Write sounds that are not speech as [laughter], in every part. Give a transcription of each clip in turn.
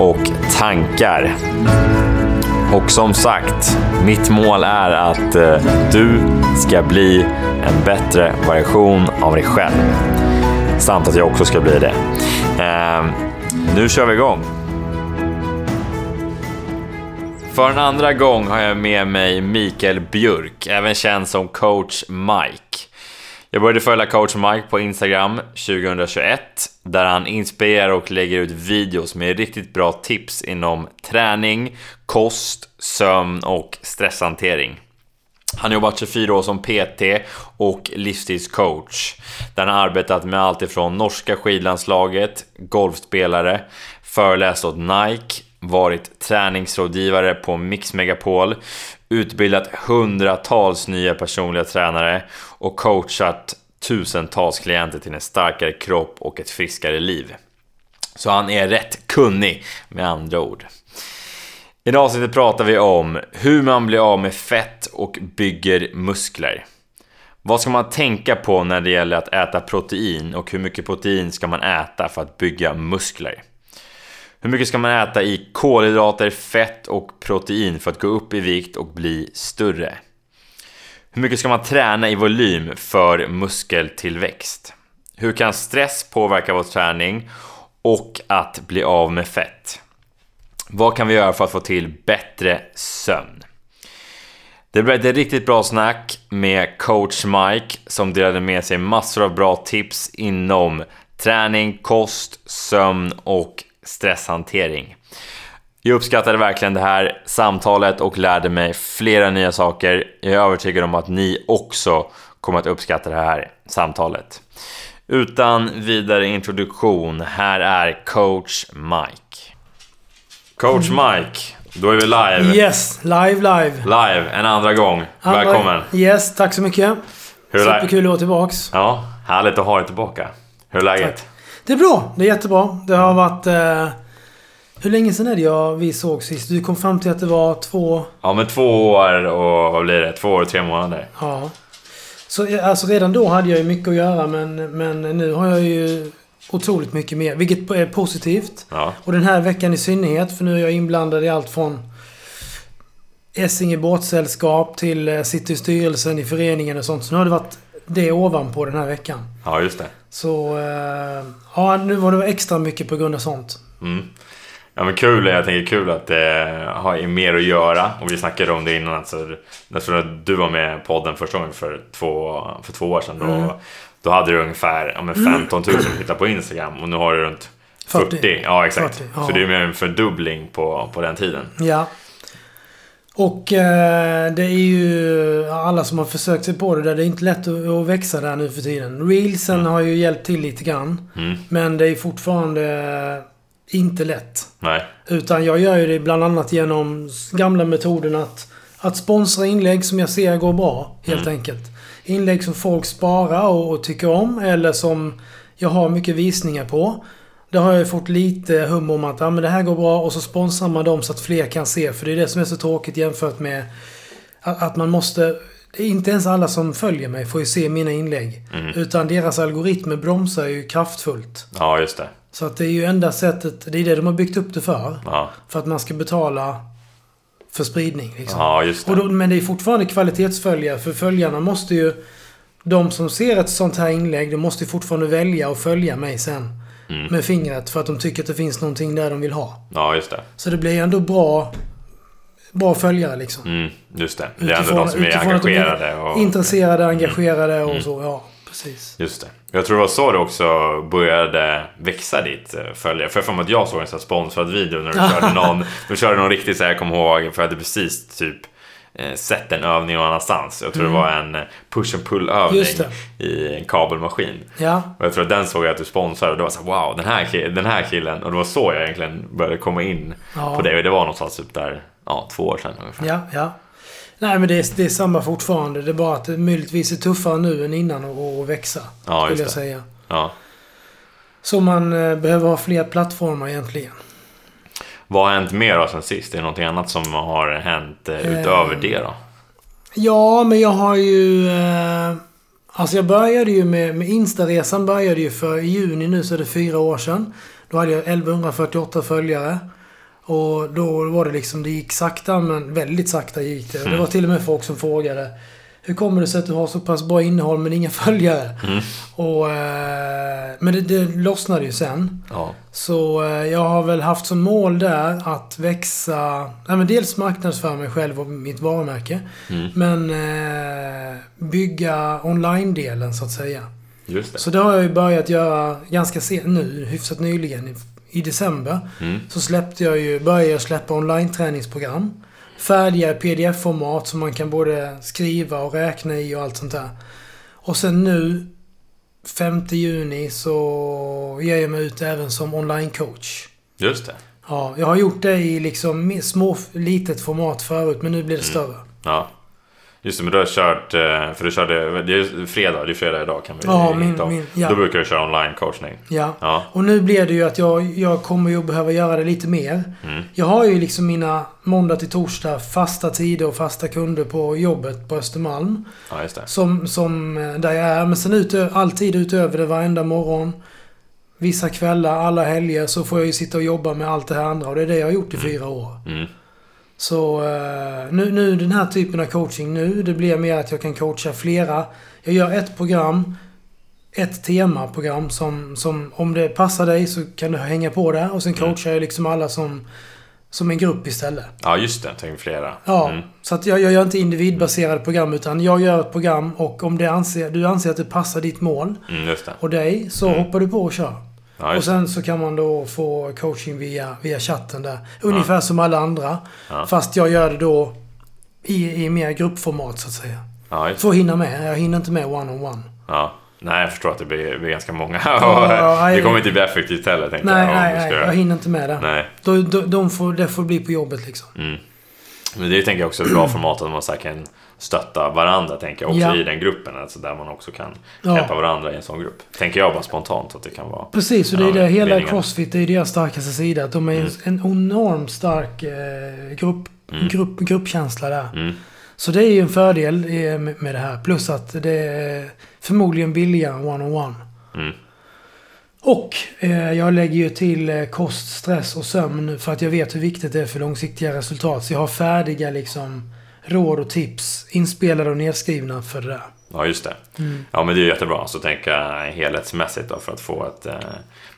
och tankar. Och som sagt, mitt mål är att eh, du ska bli en bättre version av dig själv. Samt att jag också ska bli det. Eh, nu kör vi igång. För en andra gång har jag med mig Mikael Björk, även känd som coach Mike. Jag började följa coach Mike på Instagram 2021 där han inspirerar och lägger ut videos med riktigt bra tips inom träning, kost, sömn och stresshantering. Han har jobbat 24 år som PT och livsstilscoach. Där han har arbetat med allt ifrån norska skidlandslaget, golfspelare, föreläst åt Nike, varit träningsrådgivare på Mix Megapol, utbildat hundratals nya personliga tränare och coachat tusentals klienter till en starkare kropp och ett friskare liv. Så han är rätt kunnig med andra ord. I det avsnittet pratar vi om hur man blir av med fett och bygger muskler. Vad ska man tänka på när det gäller att äta protein och hur mycket protein ska man äta för att bygga muskler? Hur mycket ska man äta i kolhydrater, fett och protein för att gå upp i vikt och bli större? Hur mycket ska man träna i volym för muskeltillväxt? Hur kan stress påverka vår träning och att bli av med fett? Vad kan vi göra för att få till bättre sömn? Det blev ett riktigt bra snack med coach Mike som delade med sig massor av bra tips inom träning, kost, sömn och stresshantering. Jag uppskattade verkligen det här samtalet och lärde mig flera nya saker. Jag är övertygad om att ni också kommer att uppskatta det här samtalet. Utan vidare introduktion, här är coach Mike. Coach Mike, då är vi live. Yes, live, live. Live, en andra gång. Välkommen. Yes, tack så mycket. Hur? Superkul att vara tillbaks. Ja, härligt att ha dig tillbaka. Hur är läget? Tack. Det är bra. Det är jättebra. Det har varit... Eh, hur länge sedan är det jag, vi såg sist? Du kom fram till att det var två... Ja, men två år och vad blir det? Två år och tre månader. Ja. Så eh, alltså redan då hade jag ju mycket att göra men, men nu har jag ju otroligt mycket mer. Vilket är positivt. Ja, Och den här veckan i synnerhet för nu är jag inblandad i allt från Essinge båtsällskap till eh, sitter i styrelsen i föreningen och sånt. Så nu har det varit det ovanpå den här veckan. ja just det. Så eh, ja, nu var det extra mycket på grund av sånt. Mm. Ja men kul, jag tänker kul att det har mer att göra och vi snackade om det innan alltså, när du var med i podden första gången för två, för två år sedan då, Mm. då hade du ungefär ja, men 15 000 som tittade på Instagram och nu har du runt 40. 40. Ja exakt. 40, ja. Så det är mer en fördubbling på, på den tiden. Ja. Och eh, det är ju alla som har försökt sig på det där. Det är inte lätt att, att växa där nu för tiden. Reelsen har ju hjälpt till lite grann. Mm. Men det är fortfarande inte lätt. Nej. Utan jag gör ju det bland annat genom gamla metoden att, att sponsra inlägg som jag ser går bra. Helt enkelt. Inlägg som folk sparar och, och tycker om eller som jag har mycket visningar på. Det har jag ju fått lite hum om att ja, men det här går bra och så sponsrar man dem så att fler kan se. För det är det som är så tråkigt jämfört med att, man måste... Inte ens alla som följer mig får ju se mina inlägg. Utan deras algoritmer bromsar ju kraftfullt. Ja just det. Så att det är ju enda sättet, det är det de har byggt upp det för. Ja, För att man ska betala för spridning. Liksom. ja just det. Då, men det är fortfarande kvalitetsföljare. För följarna måste ju... De som ser ett sånt här inlägg, de måste ju fortfarande välja att följa mig sen. Mm. Med fingret för att de tycker att det finns någonting där de vill ha. Ja just det. Så det blir ju ändå bra, bra följare liksom. Mm, just det. Det är ändå Utifrån- de som är engagerade. Och... Intresserade, engagerade och så. Ja, precis. Just det. Jag tror det var så det också började växa ditt eh, följare. För jag får mig att jag såg en sån sponsrad video när du [laughs] körde någon, du körde någon riktigt så här, jag kommer ihåg, för jag hade precis typ sett en övning någon annanstans. Jag tror Mm. det var en eh, push and pull övning i en kabelmaskin. Ja, Och jag tror att den såg jag att du sponsrade och det var så här, wow, den här, ki- den här killen. Och det var så jag egentligen började komma in Ja. på det. Och det var någonstans typ där, ja, två år sedan ungefär. ja, ja. Nej, men det är, det är samma fortfarande. Det är bara att det möjligtvis är tuffare nu än innan att, växa. Ja, skulle jag säga. Ja. Så man eh, behöver ha fler plattformar egentligen. Vad har hänt mer då sen sist? Är det någonting annat som har hänt eh, utöver det då? Ja, men jag har ju... Eh, alltså jag började ju med, med Instaresan började ju för i juni nu så är det fyra år sedan. Då hade jag 1148 följare. Och då var det liksom, det gick sakta men väldigt sakta gick det. Och det var till och med folk som frågade Hur kommer det sig att du har så pass bra innehåll men inga [laughs] följare? Och, eh, men det, det lossnade ju sen. Ja. Så eh, jag har väl haft som mål där att växa... Nej, men dels marknadsföra mig själv och mitt varumärke. Mm. Men eh, bygga online-delen så att säga. Just det. Så det har jag ju börjat göra ganska sent nu, hyfsat nyligen. I, i december Mm. så släppte jag ju, började jag släppa online-träningsprogram. Färdiga pdf-format som man kan både skriva och räkna i och allt sånt där. Och sen nu 5 juni så ger jag mig ut även som online-coach. Just det. Ja, jag har gjort det i liksom små, litet format förut men nu blir Mm. det större. Ja. Just det, men du har kört... eh, För du körde... Det är fredag, det är fredag idag kan vi Ja, min- om. min- ja. Då brukar du köra online coachning. Ja. Ja. Och nu blir det ju att jag, jag kommer ju behöva göra det lite mer. Mm. Jag har ju liksom mina måndag till torsdag fasta tider och fasta kunder på jobbet på Östermalm. Ja, just det. Som, som eh, där jag är. Men sen utö- alltid utöver det varenda morgon. Vissa kvällar, alla helger så får jag ju sitta och jobba med allt det här andra. Och det är det jag har gjort i fyra år. Mm. Så eh, nu, nu den här typen av coaching nu, det blir mer att jag kan coacha flera. Jag gör ett program, ett temaprogram som, som om det passar dig så kan du hänga på där. Och sen Mm. coachar jag liksom alla som, som en grupp istället. Ja, just det. Tänk flera. Ja, Mm. så att jag, jag gör inte individbaserade program utan jag gör ett program och om det anser, du anser att det passar ditt mål Mm, det. och dig så hoppar du på och kör. Ja, och sen så kan man då få coaching via, via chatten där. Ungefär som alla andra. Ja. Fast jag gör det då i, i mer gruppformat så att säga. Ja. För att hinna med. Jag hinner inte med one-on-one. Ja. Nej, jag förstår att det blir, blir ganska många. Ja, [laughs] det kommer inte bli effektivt heller, tänkte Nej, jag. nej, nej. Jag hinner inte med det. Nej. Då, då, de får, det får bli på jobbet liksom. Mm. Men det tänker jag också är ett bra format att man så kan stötta varandra, tänker jag. Också Ja. i den gruppen. Alltså där man också kan Ja. hjälpa varandra i en sån grupp. Tänker jag bara spontant att det kan vara. Precis, och det är det. Hela meningen. Crossfit det är deras starkaste sida. De är en enormt stark eh, grupp, grupp, gruppkänsla där. Mm. Så det är ju en fördel eh, med med det här. Plus att det är förmodligen billigare än one-on-one. Mm. Och eh, jag lägger ju till eh, kost, stress och sömn för att jag vet hur viktigt det är för långsiktiga resultat. Så jag har färdiga liksom råd och tips inspelade och nedskrivna för det. Ja, just det. Mm. Ja, men det är jättebra. Så tänka helhetsmässigt då för att få ett, eh,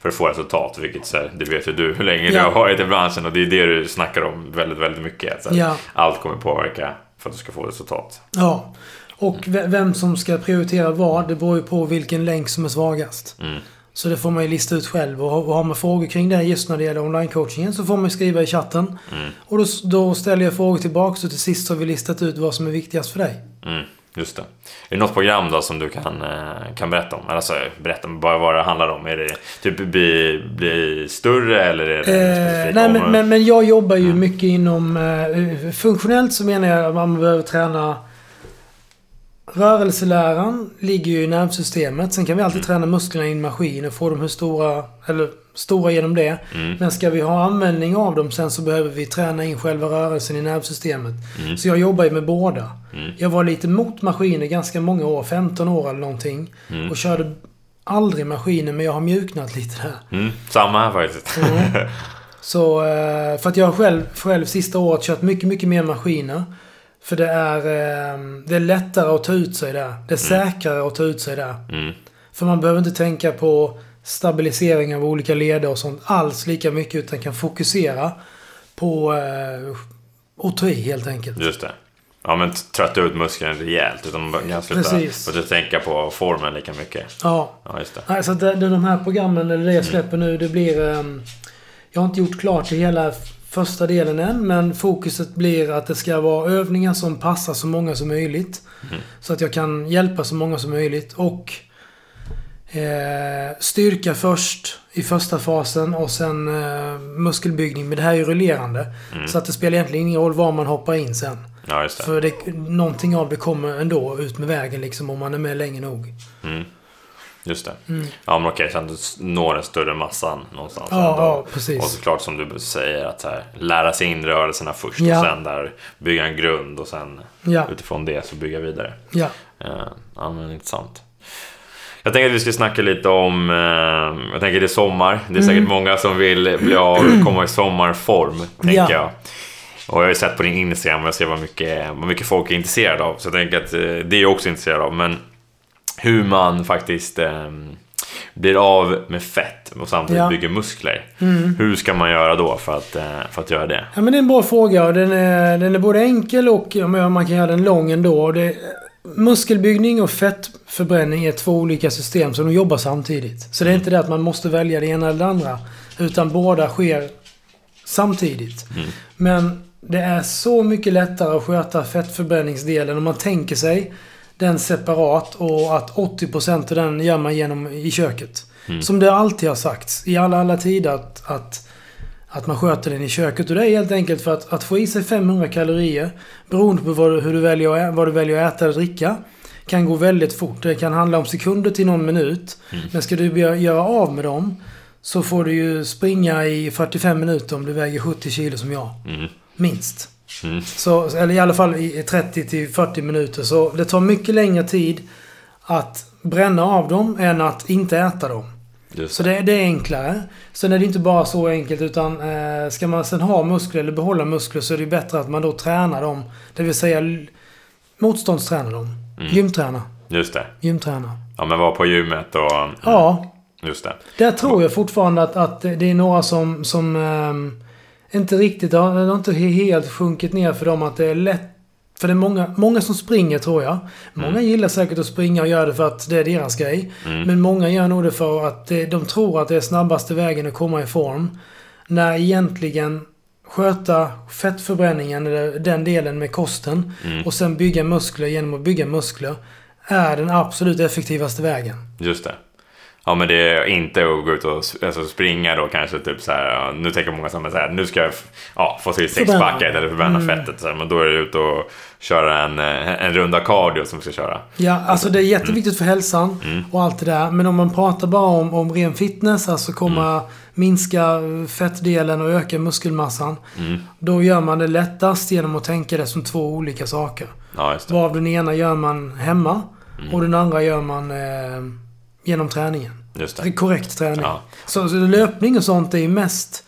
för att få resultat. Vilket så här, det vet ju du hur länge du Ja. har varit i branschen och det är det du snackar om väldigt, väldigt mycket. Så Ja. Allt kommer påverka för att du ska få resultat. Ja. Och ve- vem som ska prioritera vad, det beror ju på vilken länk som är svagast. Mm. Så det får man ju lista ut själv. Och har- man frågor kring det just när det gäller online-coachingen så får man skriva i chatten. Mm. Och då, då ställer jag frågor tillbaka och till sist har vi listat ut vad som är viktigast för dig. Mm, just det. Är det något program då som du kan, eh, kan berätta om? Alltså berätta om bara vad det handlar om. Är det typ bli, bli större eller är det Eh, specifika nej, men, men, men jag jobbar ju mycket inom... Eh, funktionellt så menar jag att man behöver träna... Rörelseläran ligger ju i nervsystemet. Sen kan vi alltid träna musklerna i en maskin och få dem hur stora... Eller stora genom det. Mm. Men ska vi ha användning av dem sen så behöver vi träna in själva rörelsen i nervsystemet. Mm. Så jag jobbar ju med båda. Mm. Jag var lite mot maskiner ganska många år. 15 år eller någonting. Mm. Och körde aldrig maskiner men jag har mjuknat lite där. Mm, samma här faktiskt. Mm. [laughs] Så, eh, för att jag själv, själv sista året kört mycket, mycket mer maskiner. För det är, eh, det är lättare att ta ut sig där. Det är säkrare att ta ut sig där. Mm. För man behöver inte tänka på stabilisering av olika leder och sånt alls lika mycket. Utan kan fokusera på eh, att ta i helt enkelt. Just det. Ja men trötta ut muskeln rejält. Utan man kan sluta Precis. tänka på formen lika mycket. Ja. Ja, just det. Nej, så det, det, de här programmen, eller det jag släpper nu, det blir... ehm, jag har inte gjort klart det hela första delen än. Men fokuset blir att det ska vara övningar som passar så många som möjligt. Mm. Så att jag kan hjälpa så många som möjligt. Och eh, styrka först i första fasen och sen eh, muskelbyggning. Men det här är ju rullerande. Mm. Så att det spelar egentligen ingen roll var man hoppar in sen. Ja. För det, någonting av det kommer ändå ut med vägen liksom om man är med länge nog. Mm. Just det. Mm. Ja, men okej, så att du når den större massan någonstans. Ja, ändå. ja, Och precis. såklart som du säger, att här, lära sig in rörelserna först Ja. och sen där bygga en grund och sen Ja, utifrån det så bygga vidare. ja. Eh, Ja, men intressant. Jag tänker att vi ska snacka lite om, eh, jag tänker det är sommar. Det är säkert Mm. många som vill bli av, komma i sommarform, tänker Ja. jag. Och jag har ju sett på din Instagram och jag ser vad mycket, vad mycket folk är intresserade av. Så jag tänker att eh, det är jag också intresserad av. Men hur man faktiskt eh, blir av med fett och samtidigt Ja. bygger muskler. Mm. Hur ska man göra då för att, eh, för att göra det? Ja, men det är en bra fråga och den är, den är både enkel och man kan göra den lång ändå. Det, muskelbyggning och fettförbränning är två olika system som de jobbar samtidigt. Så det är inte det att man måste välja det ena eller det andra. Utan båda sker samtidigt. Mm. Men det är så mycket lättare att sköta fettförbränningsdelen om man tänker sig den separat och att 80% av den gör man genom i köket. Mm. Som det alltid har sagts i alla, alla tider att, att, att man sköter den i köket. Och det är helt enkelt för att, att få i sig 500 kalorier beroende på vad, hur du väljer, vad du väljer att äta eller dricka kan gå väldigt fort. Det kan handla om sekunder till någon minut. Mm. Men ska du göra av med dem så får du ju springa i 45 minuter om du väger 70 kilo som jag. Mm. Minst. Mm. Så, eller i alla fall i 30 till 40 minuter. Så det tar mycket längre tid att bränna av dem än att inte äta dem. Just Så det, det är enklare. Sen är det inte bara så enkelt utan eh, ska man sen ha muskler eller behålla muskler så är det bättre att man då tränar dem. Det vill säga motståndsträna dem. Mm. Gymträna. Just det. Gymträna. Ja, men vara på gymmet och... mm, Ja, Just det. där tror jag fortfarande att, att det är några som, som ehm, inte riktigt det har inte helt sjunkit ner för dem att det är lätt. För det är många, många som springer tror jag. Många Mm. gillar säkert att springa och göra det för att det är deras grej. Mm. Men många gör nog det för att de tror att det är snabbaste vägen att komma i form. När egentligen sköta fettförbränningen, eller den delen med kosten, Mm. och sen bygga muskler genom att bygga muskler, är den absolut effektivaste vägen. Just det. Ja men det är inte att gå ut och alltså, springa då kanske typ så här. Nu tänker många som så här, nu ska jag ja, få till sexpacket eller förbränna Mm. fettet. Så här, men då är det ut och köra en, eh, en runda cardio som vi ska köra. Ja, alltså det är jätteviktigt för hälsan Mm. och allt det där. Men om man pratar bara om, om ren fitness, alltså komma Mm. minska fettdelen och öka muskelmassan. Mm. Då gör man det lättast genom att tänka det som två olika saker. Ja. Varav den ena gör man hemma Mm. och den andra gör man eh, genom träningen. Just Det korrekt träning. Ja. Så, så löpning och sånt är ju mest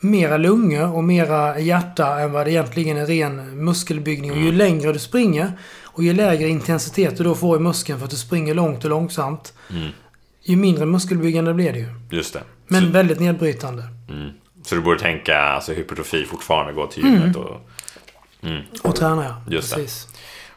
mera lungor och mera hjärta än vad det egentligen är ren muskelbyggning. Och ju Mm. längre du springer och ju lägre intensitet du då får i muskeln för att du springer långt och långsamt. Mm. Ju mindre muskelbyggande blir det ju. Just det. Men Så, väldigt nedbrytande. mm. så du borde tänka alltså, hypertrofi fortfarande, gå till gymmet och... Mm. Och träna ja. Just. Precis.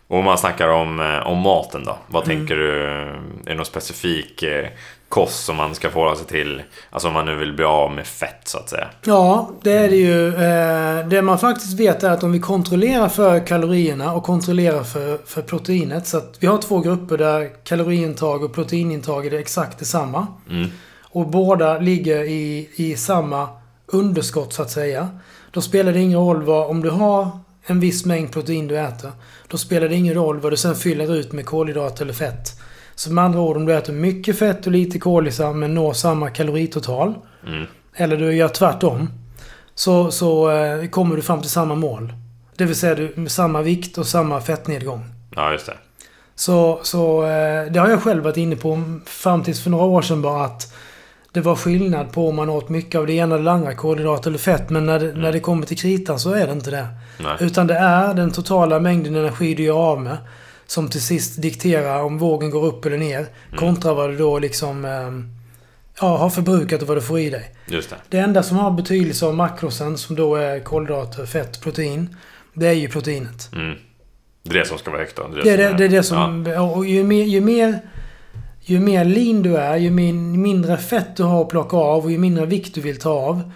Och om man snackar om, eh, om maten då. Vad Mm. tänker du? Är det någon specifik eh, kost som man ska förhålla sig till? Alltså om man nu vill bli av med fett så att säga. Ja, det är det ju. Eh, det man faktiskt vet är att om vi kontrollerar för kalorierna och kontrollerar för, för proteinet. Så att vi har två grupper där kaloriintag och proteinintag är exakt detsamma. Mm. Och båda ligger i, i samma underskott så att säga. Då spelar det ingen roll vad, om du har en viss mängd protein du äter. Då spelar det ingen roll vad du sen fyller ut med kolhydrater eller fett. Så med andra ord, om du äter mycket fett och lite kolisar men når samma kaloritotal. Mm. Eller du gör tvärtom. Så, så eh, kommer du fram till samma mål. Det vill säga du, med samma vikt och samma fettnedgång. Ja, just det. Så, så eh, det har jag själv varit inne på fram tills för några år sedan bara att det var skillnad på om man åt mycket av det ena eller andra, kolhydrater eller fett. Men när det, när det kommer till kritan så är det inte det. Nej. Utan det är den totala mängden energi du gör av med som till sist dikterar om vågen går upp eller ner. Kontra vad du då liksom eh, ja, har förbrukat och vad du får i dig. Just det. Det enda som har betydelse av makrosen, som då är kolhydrater, fett, protein. Det är ju proteinet. Mm. Det är det som ska vara högt då? Det är det, som det, är det som... Och ju mer, ju mer... Ju mer lean du är, ju min, mindre fett du har att plocka av och ju mindre vikt du vill ta av.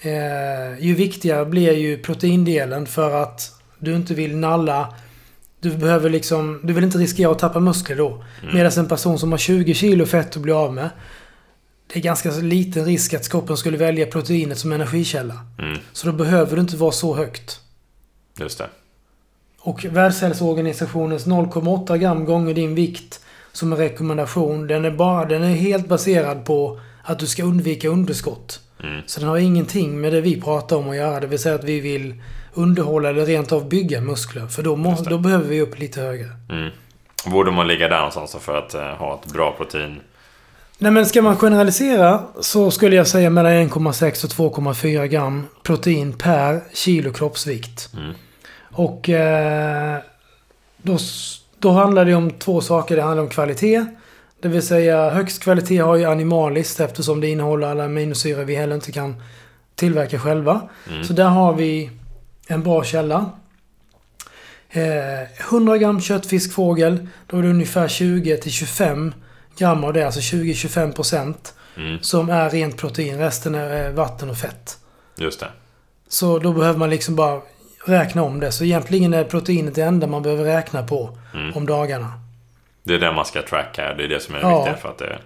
eh, ju viktigare blir ju proteindelen för att du inte vill nalla. Du behöver liksom, du vill inte riskera att tappa muskler då. Mm. Medan en person som har 20 kilo fett att bli av med. Det är ganska liten risk att kroppen skulle välja proteinet som energikälla. Mm. Så då behöver det inte vara så högt. Just det. Och Världshälsoorganisationens 0,8 gram gånger din vikt som en rekommendation. Den är, bara, den är helt baserad på att du ska undvika underskott. Mm. Så den har ingenting med det vi pratar om att göra. Det vill säga att vi vill underhålla eller rent av bygga muskler. För då, det. då behöver vi upp lite högre. Mm. Borde man ligga där någonstans för att eh, ha ett bra protein? Nej men ska man generalisera så skulle jag säga mellan 1,6 och 2,4 gram protein per kilo kroppsvikt. Mm. Och eh, då, då handlar det om två saker. Det handlar om kvalitet. Det vill säga högst kvalitet har ju animaliskt eftersom det innehåller alla aminosyror vi heller inte kan tillverka själva. Mm. Så där har vi en bra källa. Eh, 100 gram köttfisk fågel. Då är det ungefär 20 till 25 gram av det. Alltså 20-25 procent. Mm. Som är rent protein. Resten är eh, vatten och fett. Just det. Så då behöver man liksom bara räkna om det. Så egentligen är proteinet det enda man behöver räkna på Mm. om dagarna. Det är det man ska tracka. Det är det som är det Ja. viktiga för att det...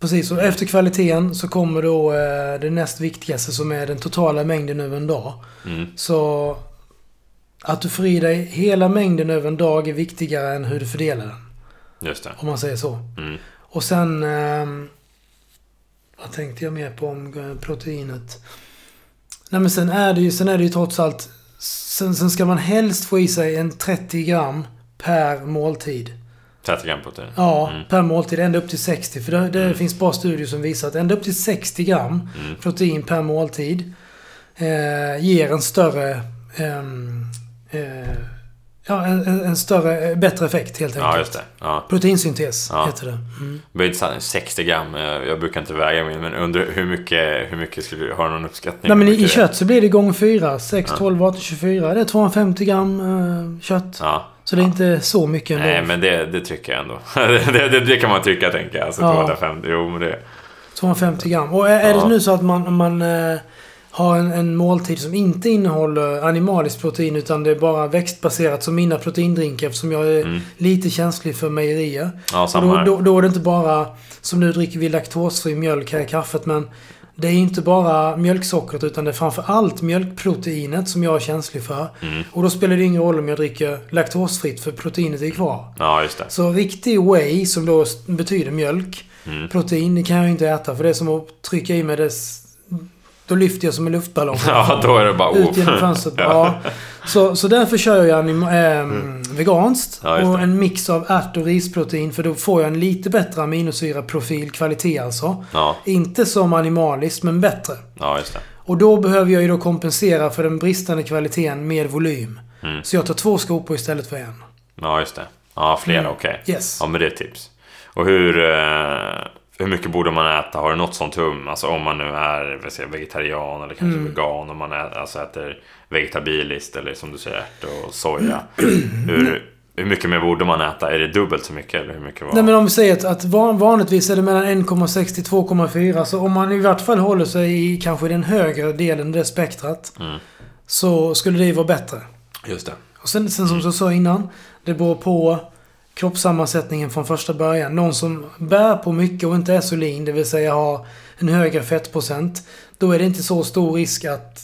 Precis, och efter kvaliteten så kommer då eh, det näst viktigaste som är den totala mängden över en dag. Mm. Så att du får i dig hela mängden över en dag är viktigare än hur du fördelar den. Just det. Om man säger så. Mm. Och sen... ehm, vad tänkte jag mer på om eh, proteinet? Nej men sen är det ju, sen är det ju trots allt... Sen, sen ska man helst få i sig en 30 gram per måltid. 30 gram protein. Ja, Mm. per måltid. Ända upp till 60. För det, det Mm. finns bra studier som visar att ända upp till 60 gram Mm. protein per måltid eh, ger en större... ehm, eh, ja, en, en, större, eh, bättre effekt helt enkelt. Ja, just det. Ja. Proteinsyntes Ja. heter det. Mm. Det blir inte så här 60 gram. eh, Jag brukar inte väga mig, men undrar hur mycket, hur mycket skulle du... Har någon uppskattning? Nej men i, kött så blir det gånger 4. 6, Ja. 12, 18, 24. Det är 250 gram eh, kött. Ja. Så det är inte så mycket ändå. Nej, men det, det tycker jag ändå. [laughs] det, det, det kan man tycka, tänker jag. Alltså Ja. 250. Jo, men det... 250 gram. Och är, är det nu så att man, man har en, en måltid som inte innehåller animaliskt protein utan det är bara växtbaserat som mina proteindrinkar eftersom jag är Mm. lite känslig för mejerier. Ja, då, då, då är det inte bara som nu dricker vi laktosfri mjölk här i kaffet men det är inte bara mjölksockret utan det är framför allt mjölkproteinet som jag är känslig för. Mm. Och då spelar det ingen roll om jag dricker laktosfritt för proteinet är kvar. Ja, just det. Så riktig whey, som då betyder mjölk, Mm. protein, det kan jag inte äta för det är som att trycka i mig det... Då lyfter jag som en luftballong. [laughs] Ja, då är det bara... Ut genom fönstret. ja. så, så därför kör jag anima- ehm, veganskt. Mm. Ja, just och en mix av ärt och risprotein för då får jag en lite bättre aminosyraprofil, kvalitet alltså. Ja, Inte som animaliskt, men bättre. ja, just det. Och då behöver jag ju då kompensera för den bristande kvaliteten med volym. Mm. Så jag tar två skopor istället för en. Ja, just det. Ja, flera, Mm. okej. Yes. Ja, men det är tips. Och hur, eh, hur mycket borde man äta? Har du något sånt hum? Alltså om man nu är jag, vegetarian eller kanske Mm. vegan. Om man ä, alltså äter vegetabiliskt eller som du säger ärt och soja. [clears throat] hur, hur mycket mer borde man äta? Är det dubbelt så mycket? Eller hur mycket var? Nej men om vi säger att, att van, vanligtvis är det mellan 1,6 till 2,4. Så om man i vart fall håller sig i kanske den högre delen det spektrat. Mm. Så skulle det ju vara bättre. Just det. Och sen, sen som jag sa innan. Det beror på kroppssammansättningen från första början. Någon som bär på mycket och inte är så lean, det vill säga har en högre fettprocent. Då är det inte så stor risk att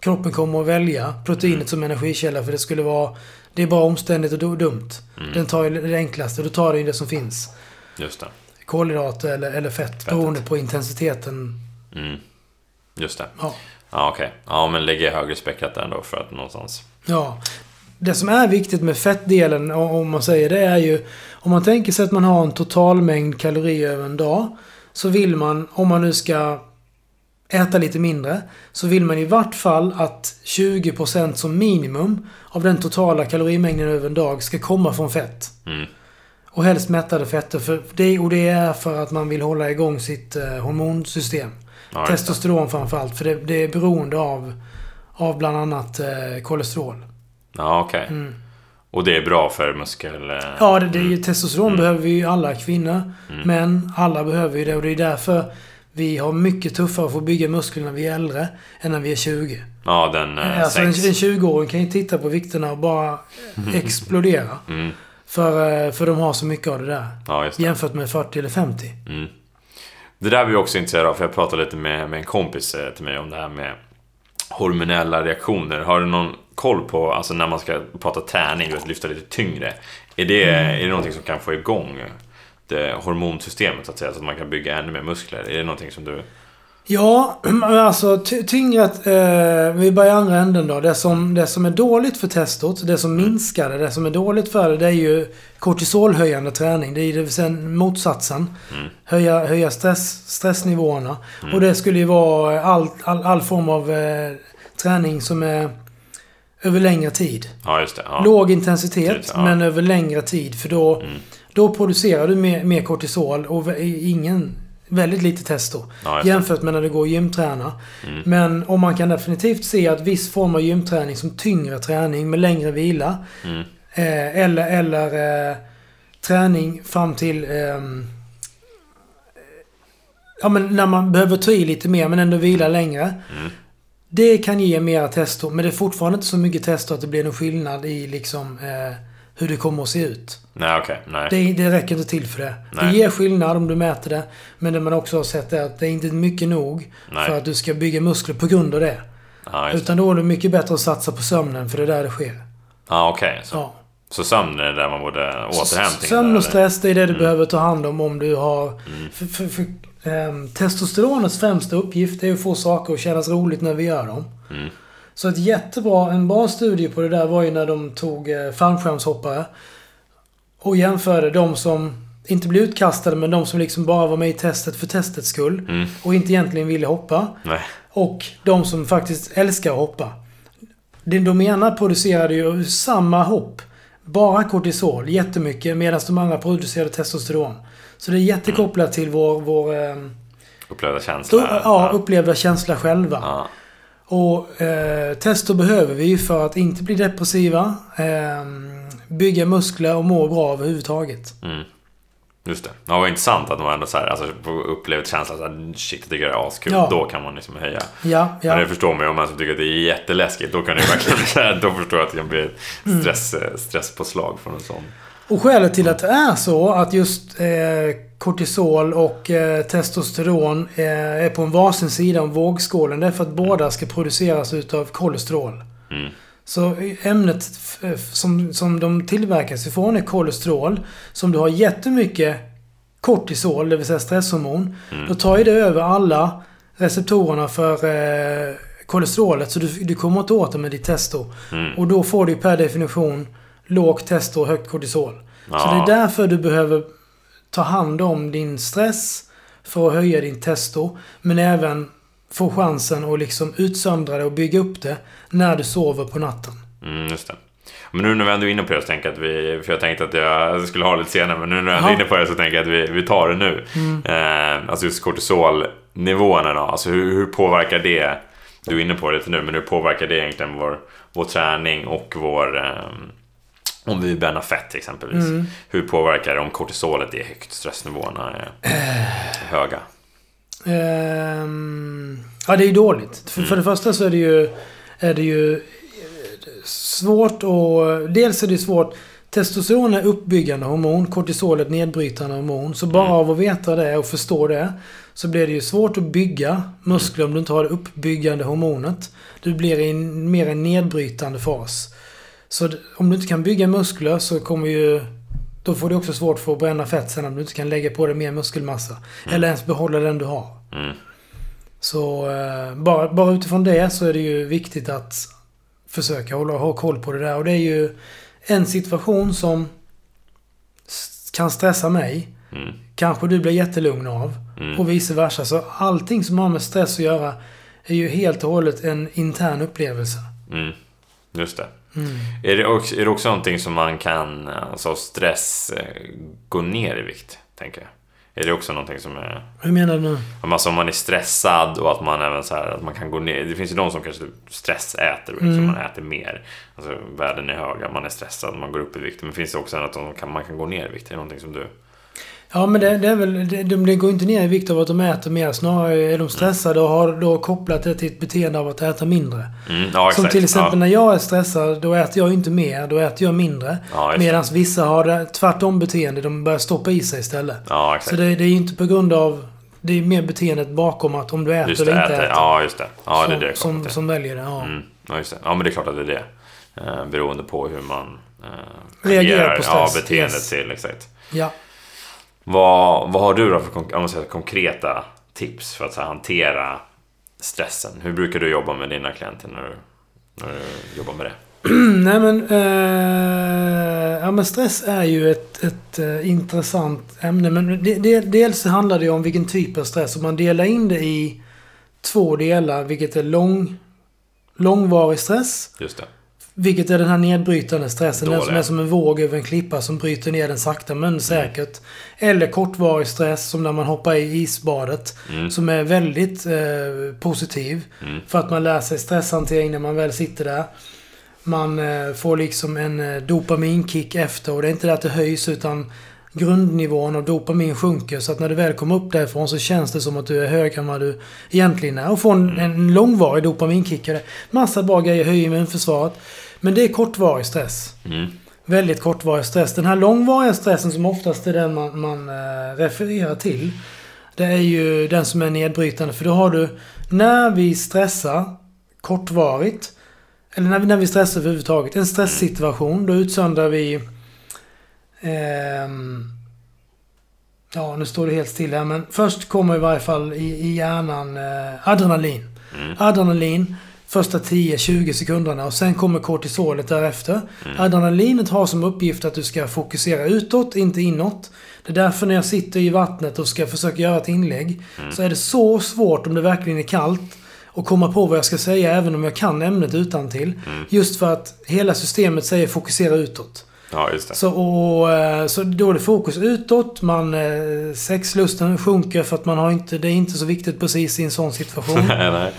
kroppen kommer att välja proteinet Mm. som energikälla. För det skulle vara... Det är bara omständigt och du- dumt. Mm. Den tar ju det enklaste. Då tar du ju det som finns. Just det. Kolhydrater eller, eller fett. Fettet. Beroende på intensiteten. Mm. Just det. Ja. Ja, okej. Ja, men lägger jag högre spektrat där ändå för att någonstans... Ja. Det som är viktigt med fettdelen, om man säger det, är ju... Om man tänker sig att man har en totalmängd kalorier över en dag. Så vill man, om man nu ska äta lite mindre, så vill man i vart fall att 20% som minimum av den totala kalorimängden över en dag ska komma från fett. Mm. Och helst mättade fetter. För det, och det är för att man vill hålla igång sitt eh, hormonsystem. Ja. Testosteron framförallt. För det, det är beroende av, av bland annat eh, kolesterol. Ja, okej. Mm. Och det är bra för muskel... eh, Ja, det, det är ju, mm. testosteron Mm. behöver vi ju alla kvinnor. Mm. Men alla behöver ju det och det är därför vi har mycket tuffare att bygga muskler när vi är äldre än när vi är 20. Ja, den eh, Alltså en, en sänks. 20-åring kan ju titta på vikterna och bara explodera. Mm. För, eh, för de har så mycket av det där. Ja, det. Jämfört med 40 eller 50. Mm. Det där är vi också intresserade av, för jag pratade lite med, med en kompis eh, till mig om det här med hormonella reaktioner. Har du någon koll på, alltså när man ska prata träning, vet, lyfta lite tyngre. Är det, är det någonting som kan få igång det hormonsystemet så att säga, så att man kan bygga ännu mer muskler? Är det någonting som du... Ja, [clears throat] alltså ty- tyngre... Eh, vi börjar i andra änden då. Det som, det som är dåligt för testot, det som minskar det, det som är dåligt för det, det är ju kortisolhöjande träning. Det är det vill säga motsatsen. Mm. Höja, höja stress, stressnivåerna. Och det skulle ju vara all, all, all form av eh, träning som är över längre tid. Ja, just det. Ja. Låg intensitet, Tid, ja. men över längre tid. För då, Mm. då producerar du mer, mer kortisol och ingen, väldigt lite testo. Ja, det. jämfört med när du går och gymtränar. Mm. Men om man kan definitivt se att viss form av gymträning som tyngre träning med längre vila. Mm. Eh, eller eller eh, träning fram till... ehm, ja, men när man behöver ta i lite mer men ändå vila längre. Mm. Det kan ge mera testo, men det är fortfarande inte så mycket testo att det blir någon skillnad i liksom eh, hur det kommer att se ut. Nej, okej. Nej. Det, det räcker inte till för det. Nej. Det ger skillnad om du mäter det. Men det man också har sett är att det är inte mycket nog Nej. för att du ska bygga muskler på grund av det. Det. Utan då är det mycket bättre att satsa på sömnen, för det är där det sker. Ja, okej. Så, Ja. så sömn är där man borde återhämtning? Sömn och stress, det är Mm. det du behöver ta hand om om du har... För, för, för, ehm, testosteronets främsta uppgift är att få saker att kännas roligt när vi gör dem. Mm. Så ett jättebra, en bra studie på det där var ju när de tog eh, fallskärmshoppare och jämförde de som inte blev utkastade, men de som liksom bara var med i testet för testets skull Mm. och inte egentligen ville hoppa. Nej. Och de som faktiskt älskar att hoppa. De ena producerade ju samma hopp. Bara kortisol, jättemycket, medan de andra producerade testosteron. Så det är jättekopplat till vår, vår ehm, Upplevda känsla? ja, upplevda känsla själva. Ja. Och eh, testo behöver vi för att inte bli depressiva, ehm, bygga muskler och må bra överhuvudtaget. Mm. Just det. Ja, vad intressant att de ändå så här, alltså, upplevt känslan så här, shit, jag tycker det är askul. Ja. Då kan man liksom höja. Ja, Men det ja. förstår man ju om man tycker att det är jätteläskigt. Då kan det verkligen [laughs] då förstår jag att det kan bli Mm. stress, stresspåslag från en sån. Och skälet till att det är så att just eh, kortisol och eh, testosteron eh, är på en varsin sida om vågskålen. Det är för att båda ska produceras utav kolesterol. Mm. Så ämnet som, som de tillverkas ifrån är kolesterol. Så om du har jättemycket kortisol, det vill säga stresshormon. Mm. Då tar ju det över alla receptorerna för eh, kolesterolet. Så du, du kommer inte åt det med ditt testo. Mm. Och då får du per definition lågt testo och högt kortisol. Så Ja. det är därför du behöver ta hand om din stress för att höja din testo. Men även få chansen att liksom utsöndra det och bygga upp det när du sover på natten. Mm, just det. Men nu när vi ändå är inne på det så tänker jag att vi... För jag tänkte att jag skulle ha lite senare, men nu när jag ändå är inne på det så tänker jag att vi, vi tar det nu. Eh, alltså just kortisolnivåerna då. Alltså hur, hur påverkar det? Du är inne på det lite nu, men hur påverkar det egentligen vår, vår träning och vår... Eh, om vi bränner fett exempelvis. Mm. Hur påverkar det om kortisolet är högt, stressnivåerna är höga? Ehm, ja, det är ju dåligt. För, för det första så är det ju, är det ju eh, svårt och Dels är det svårt. Testosteron är uppbyggande hormon, kortisol är nedbrytande hormon. Så bara av att veta det och förstå det så blir det ju svårt att bygga muskler om du inte har det uppbyggande hormonet. Du blir i en, mer en nedbrytande fas. Så om du inte kan bygga muskler så kommer ju... Då får du också svårt för att bränna fett sen om du inte kan lägga på dig mer muskelmassa. Eller ens behålla den du har. Mm. Så eh, bara, bara utifrån det så är det ju viktigt att försöka hålla, ha koll på det där. Och det är ju en situation som kan stressa mig. Mm. Kanske du blir jättelugn av. Mm. Och vice versa. Så allting som har med stress att göra är ju helt och hållet en intern upplevelse. Mm. Just det. Mm. Är det, också, är det också någonting som man kan, alltså stress, eh, gå ner i vikt? Tänker jag. Är det också någonting som är... Hur menar du nu? Alltså om man är stressad och att man även så här, att man kan gå ner. Det finns ju de som kanske stressäter, Mm. så man äter mer. Alltså värden är höga, man är stressad, man går upp i vikt. Men finns det också att de kan, man kan gå ner i vikt? Är det någonting som du... Ja, men det, det är väl... Det, de, det går inte ner i vikt av att de äter mer. Snarare är de stressade och har då kopplat det till ett beteende av att äta mindre. Mm, ja, Som till exempel ja. när jag är stressad, då äter jag inte mer. Då äter jag mindre. Ja, det. Medan vissa har det tvärtom beteende. De börjar stoppa i sig istället. Ja. Så det, det är ju inte på grund av... Det är mer beteendet bakom att om du äter Just eller det, inte äter. äter. Ja, just det. Ja, det är det som, som, som väljer det, ja. Mm, ja, just det. Ja, men det är klart att det är det. Eh, beroende på hur man eh, Reagerar agerar. på Ja, stress. beteendet Yes. till. Exakt. Ja. Vad, vad har du då för säger, konkreta tips för att här, hantera stressen? Hur brukar du jobba med dina klienter när du, när du jobbar med det? [clears throat] Nej men... Eh, ja men stress är ju ett, ett eh, intressant ämne. Men det, det, dels handlar det ju om vilken typ av stress. Om man delar in det i två delar. Vilket är lång, långvarig stress. Just det. Vilket är den här nedbrytande stressen. Den som Dåliga. är som en våg över en klippa som bryter ner den sakta men säkert. Eller kortvarig stress som när man hoppar i isbadet. Mm. Som är väldigt eh, positiv. Mm. För att man lär sig stresshantering när man väl sitter där. Man eh, får liksom en eh, dopaminkick efter och det är inte det att det höjs utan grundnivån av dopamin sjunker. Så att när du väl kommer upp därifrån så känns det som att du är högre än vad du egentligen är. Och får en, en långvarig dopaminkick. Massa bra grejer, höjer immunförsvaret. Men det är kortvarig stress. Mm. Väldigt kortvarig stress. Den här långvariga stressen som oftast är den man, man eh, refererar till. Det är ju den som är nedbrytande. För då har du, när vi stressar kortvarigt. Eller när vi, när vi stressar överhuvudtaget. En stresssituation. Då utsöndrar vi... ehm, ja, nu står det helt still här. Men först kommer i varje fall i, i hjärnan eh, adrenalin. Mm. Adrenalin första 10-20 sekunderna och sen kommer kortisolet därefter. Adrenalinet har som uppgift att du ska fokusera utåt, inte inåt. Det är därför när jag sitter i vattnet och ska försöka göra ett inlägg så är det så svårt om det verkligen är kallt att komma på vad jag ska säga även om jag kan ämnet utan till. Just för att hela systemet säger fokusera utåt. Ja, just det. Så, och, eh, så då är det fokus utåt. Man, eh, sexlusten sjunker för att man har inte, det är inte så viktigt precis i en sån situation. [laughs] Nej.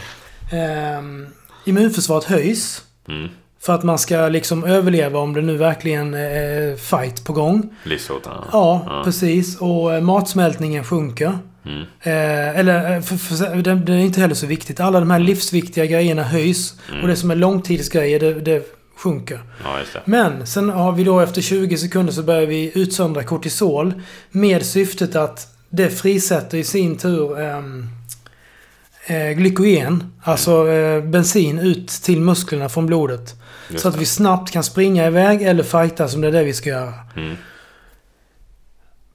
Ehm, immunförsvaret höjs. Mm. För att man ska liksom överleva om det nu verkligen är fight på gång. Livshotande. Ja, Ja. precis. Och eh, matsmältningen sjunker. Mm. Eh, eller, eh, för, för, det, det är inte heller så viktigt. Alla de här livsviktiga grejerna höjs. Och det som är långtidsgrejer, det, det sjunker. Ja, det. Men sen har vi då efter 20 sekunder så börjar vi utsöndra kortisol. Med syftet att det frisätter i sin tur ehm, eh, glykogen. Alltså eh, bensin ut till musklerna från blodet. Just så att det. vi snabbt kan springa iväg eller fighta som det är det vi ska göra. Mm.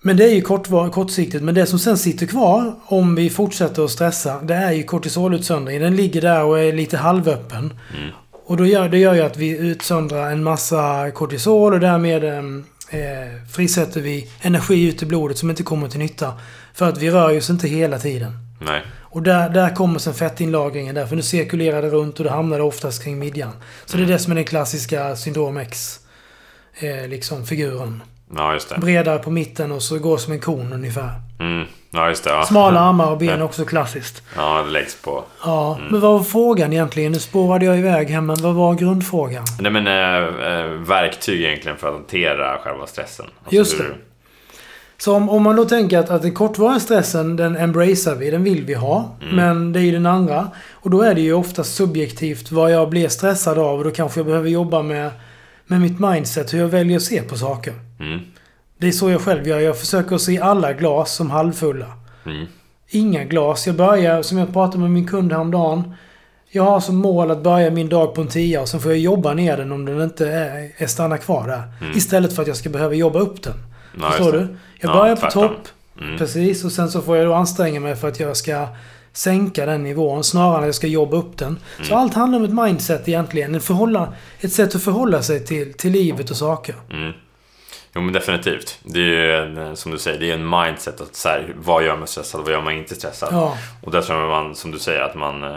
Men det är ju kortvar- kortsiktigt. Men det som sen sitter kvar om vi fortsätter att stressa. Det är ju kortisolutsöndring. Den ligger där och är lite halvöppen. Mm. Och då gör, det gör ju att vi utsöndrar en massa kortisol och därmed ehm, eh, frisätter vi energi ut i blodet som inte kommer till nytta. För att vi rör oss inte hela tiden. Nej. Och där, där kommer sen fettinlagringen där. För nu cirkulerar det runt och då hamnar det oftast kring midjan. Så det är det som är den klassiska syndrom X. Eh, liksom figuren. Ja, just det. Bredare på mitten och så går som en kon ungefär. Mm. Ja, just det. Ja. Smala armar och [laughs] ben också klassiskt. Ja, det läggs på. Ja, men vad var frågan egentligen? Nu spårade jag iväg här, men vad var grundfrågan? Nej, men äh, äh, verktyg egentligen för att hantera själva stressen. Alltså Just det. hur- Så om, om man då tänker att, att den kortvariga stressen, den embracear vi, den vill vi ha. Men det är ju den andra. Och då är det ju oftast subjektivt vad jag blir stressad av. Och då kanske jag behöver jobba med, med mitt mindset, hur jag väljer att se på saker. Mm. Det är så jag själv gör. Jag försöker att se alla glas som halvfulla. Mm. Inga glas. Jag börjar, som jag pratade med min kund häromdagen. Jag har som mål att börja min dag på en tia och sen får jag jobba ner den om den inte är, är stannar kvar där. Istället för att jag ska behöva jobba upp den. Ja, Förstår du? Jag Ja, börjar på topp. Mm. Precis. Och sen så får jag då anstränga mig för att jag ska sänka den nivån snarare än att jag ska jobba upp den. Så Mm. allt handlar om ett mindset egentligen. En förhålla, ett sätt att förhålla sig till, till livet och saker. Mm. Jo men definitivt. Det är ju en, som du säger, det är en mindset att så här, vad gör man stressad vad gör man inte stressad? Ja. Och där tror man, som du säger, att man, eh,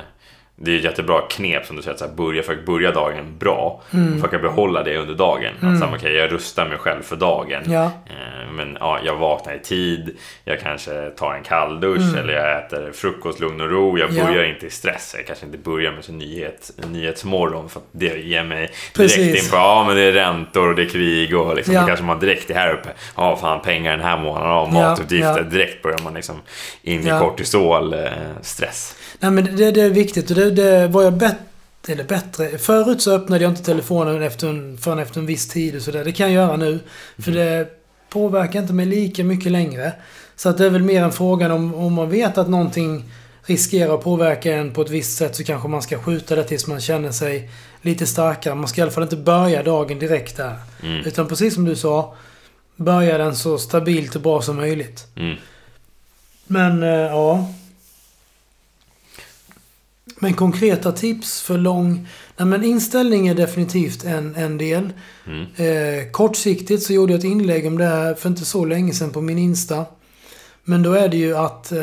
det är ett jättebra knep som du säger, att så här, börja, för att börja dagen bra. Mm. För att kunna behålla det under dagen. Att så här, okay, jag rustar mig själv för dagen. Ja. Eh, Men ja, jag vaknar i tid, jag kanske tar en kalldusch eller jag äter frukost lugn och ro. Jag Mm. Ja. börjar inte i stress. Jag kanske inte börjar med så nyhet, nyhetsmorgon för att det ger mig direkt Precis. in på ja men det är räntor och det är krig och liksom, Ja. då kanske man direkt är här uppe. Ja fan pengar den här månaden, ja, matutgifter. ja. Direkt börjar man liksom in i kortisol, eh, stress. Nej men det, det är viktigt och det, det var jag bättre eller bättre. Förut så öppnade jag inte telefonen efter en, förrän efter en viss tid och sådär. Det kan jag göra nu. För det påverkar inte mig lika mycket längre. Så att det är väl mer en fråga om, om man vet att någonting riskerar att påverka en på ett visst sätt så kanske man ska skjuta det tills man känner sig lite starkare. Man ska i alla fall inte börja dagen direkt där. Mm. Utan precis som du sa, börja den så stabilt och bra som möjligt. Mm. Men, eh, ja. Men konkreta tips för lång... Nej, men inställning är definitivt en, en del. Mm. Eh, kortsiktigt så gjorde jag ett inlägg om det här för inte så länge sedan på min Insta. Men då är det ju att... Eh,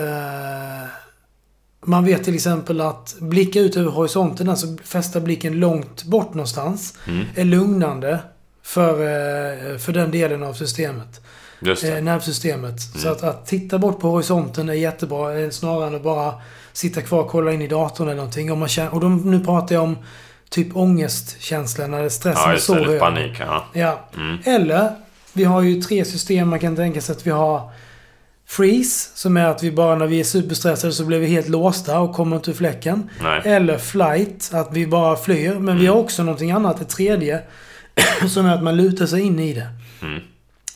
man vet till exempel att blicka ut över horisonten, alltså fästa blicken långt bort någonstans, Mm. är lugnande för, eh, för den delen av systemet Just det. eh, nervsystemet. Så Mm. att, att titta bort på horisonten är jättebra. eh, Snarare än att bara sitta kvar och kolla in i datorn eller någonting. Om man känner, och de, nu pratar jag om typ ångestkänslan när stressen Ja, är så det. Hög. panik. Ja. Ja. Mm. Eller, vi har ju tre system man kan tänka sig att vi har Freeze, som är att vi bara när vi är superstressade så blir vi helt låsta och kommer inte ur fläcken. Nej. Eller Flight, att vi bara flyr. Men vi Mm. har också någonting annat, ett tredje, [clears throat] som är att man lutar sig in i det. Mm.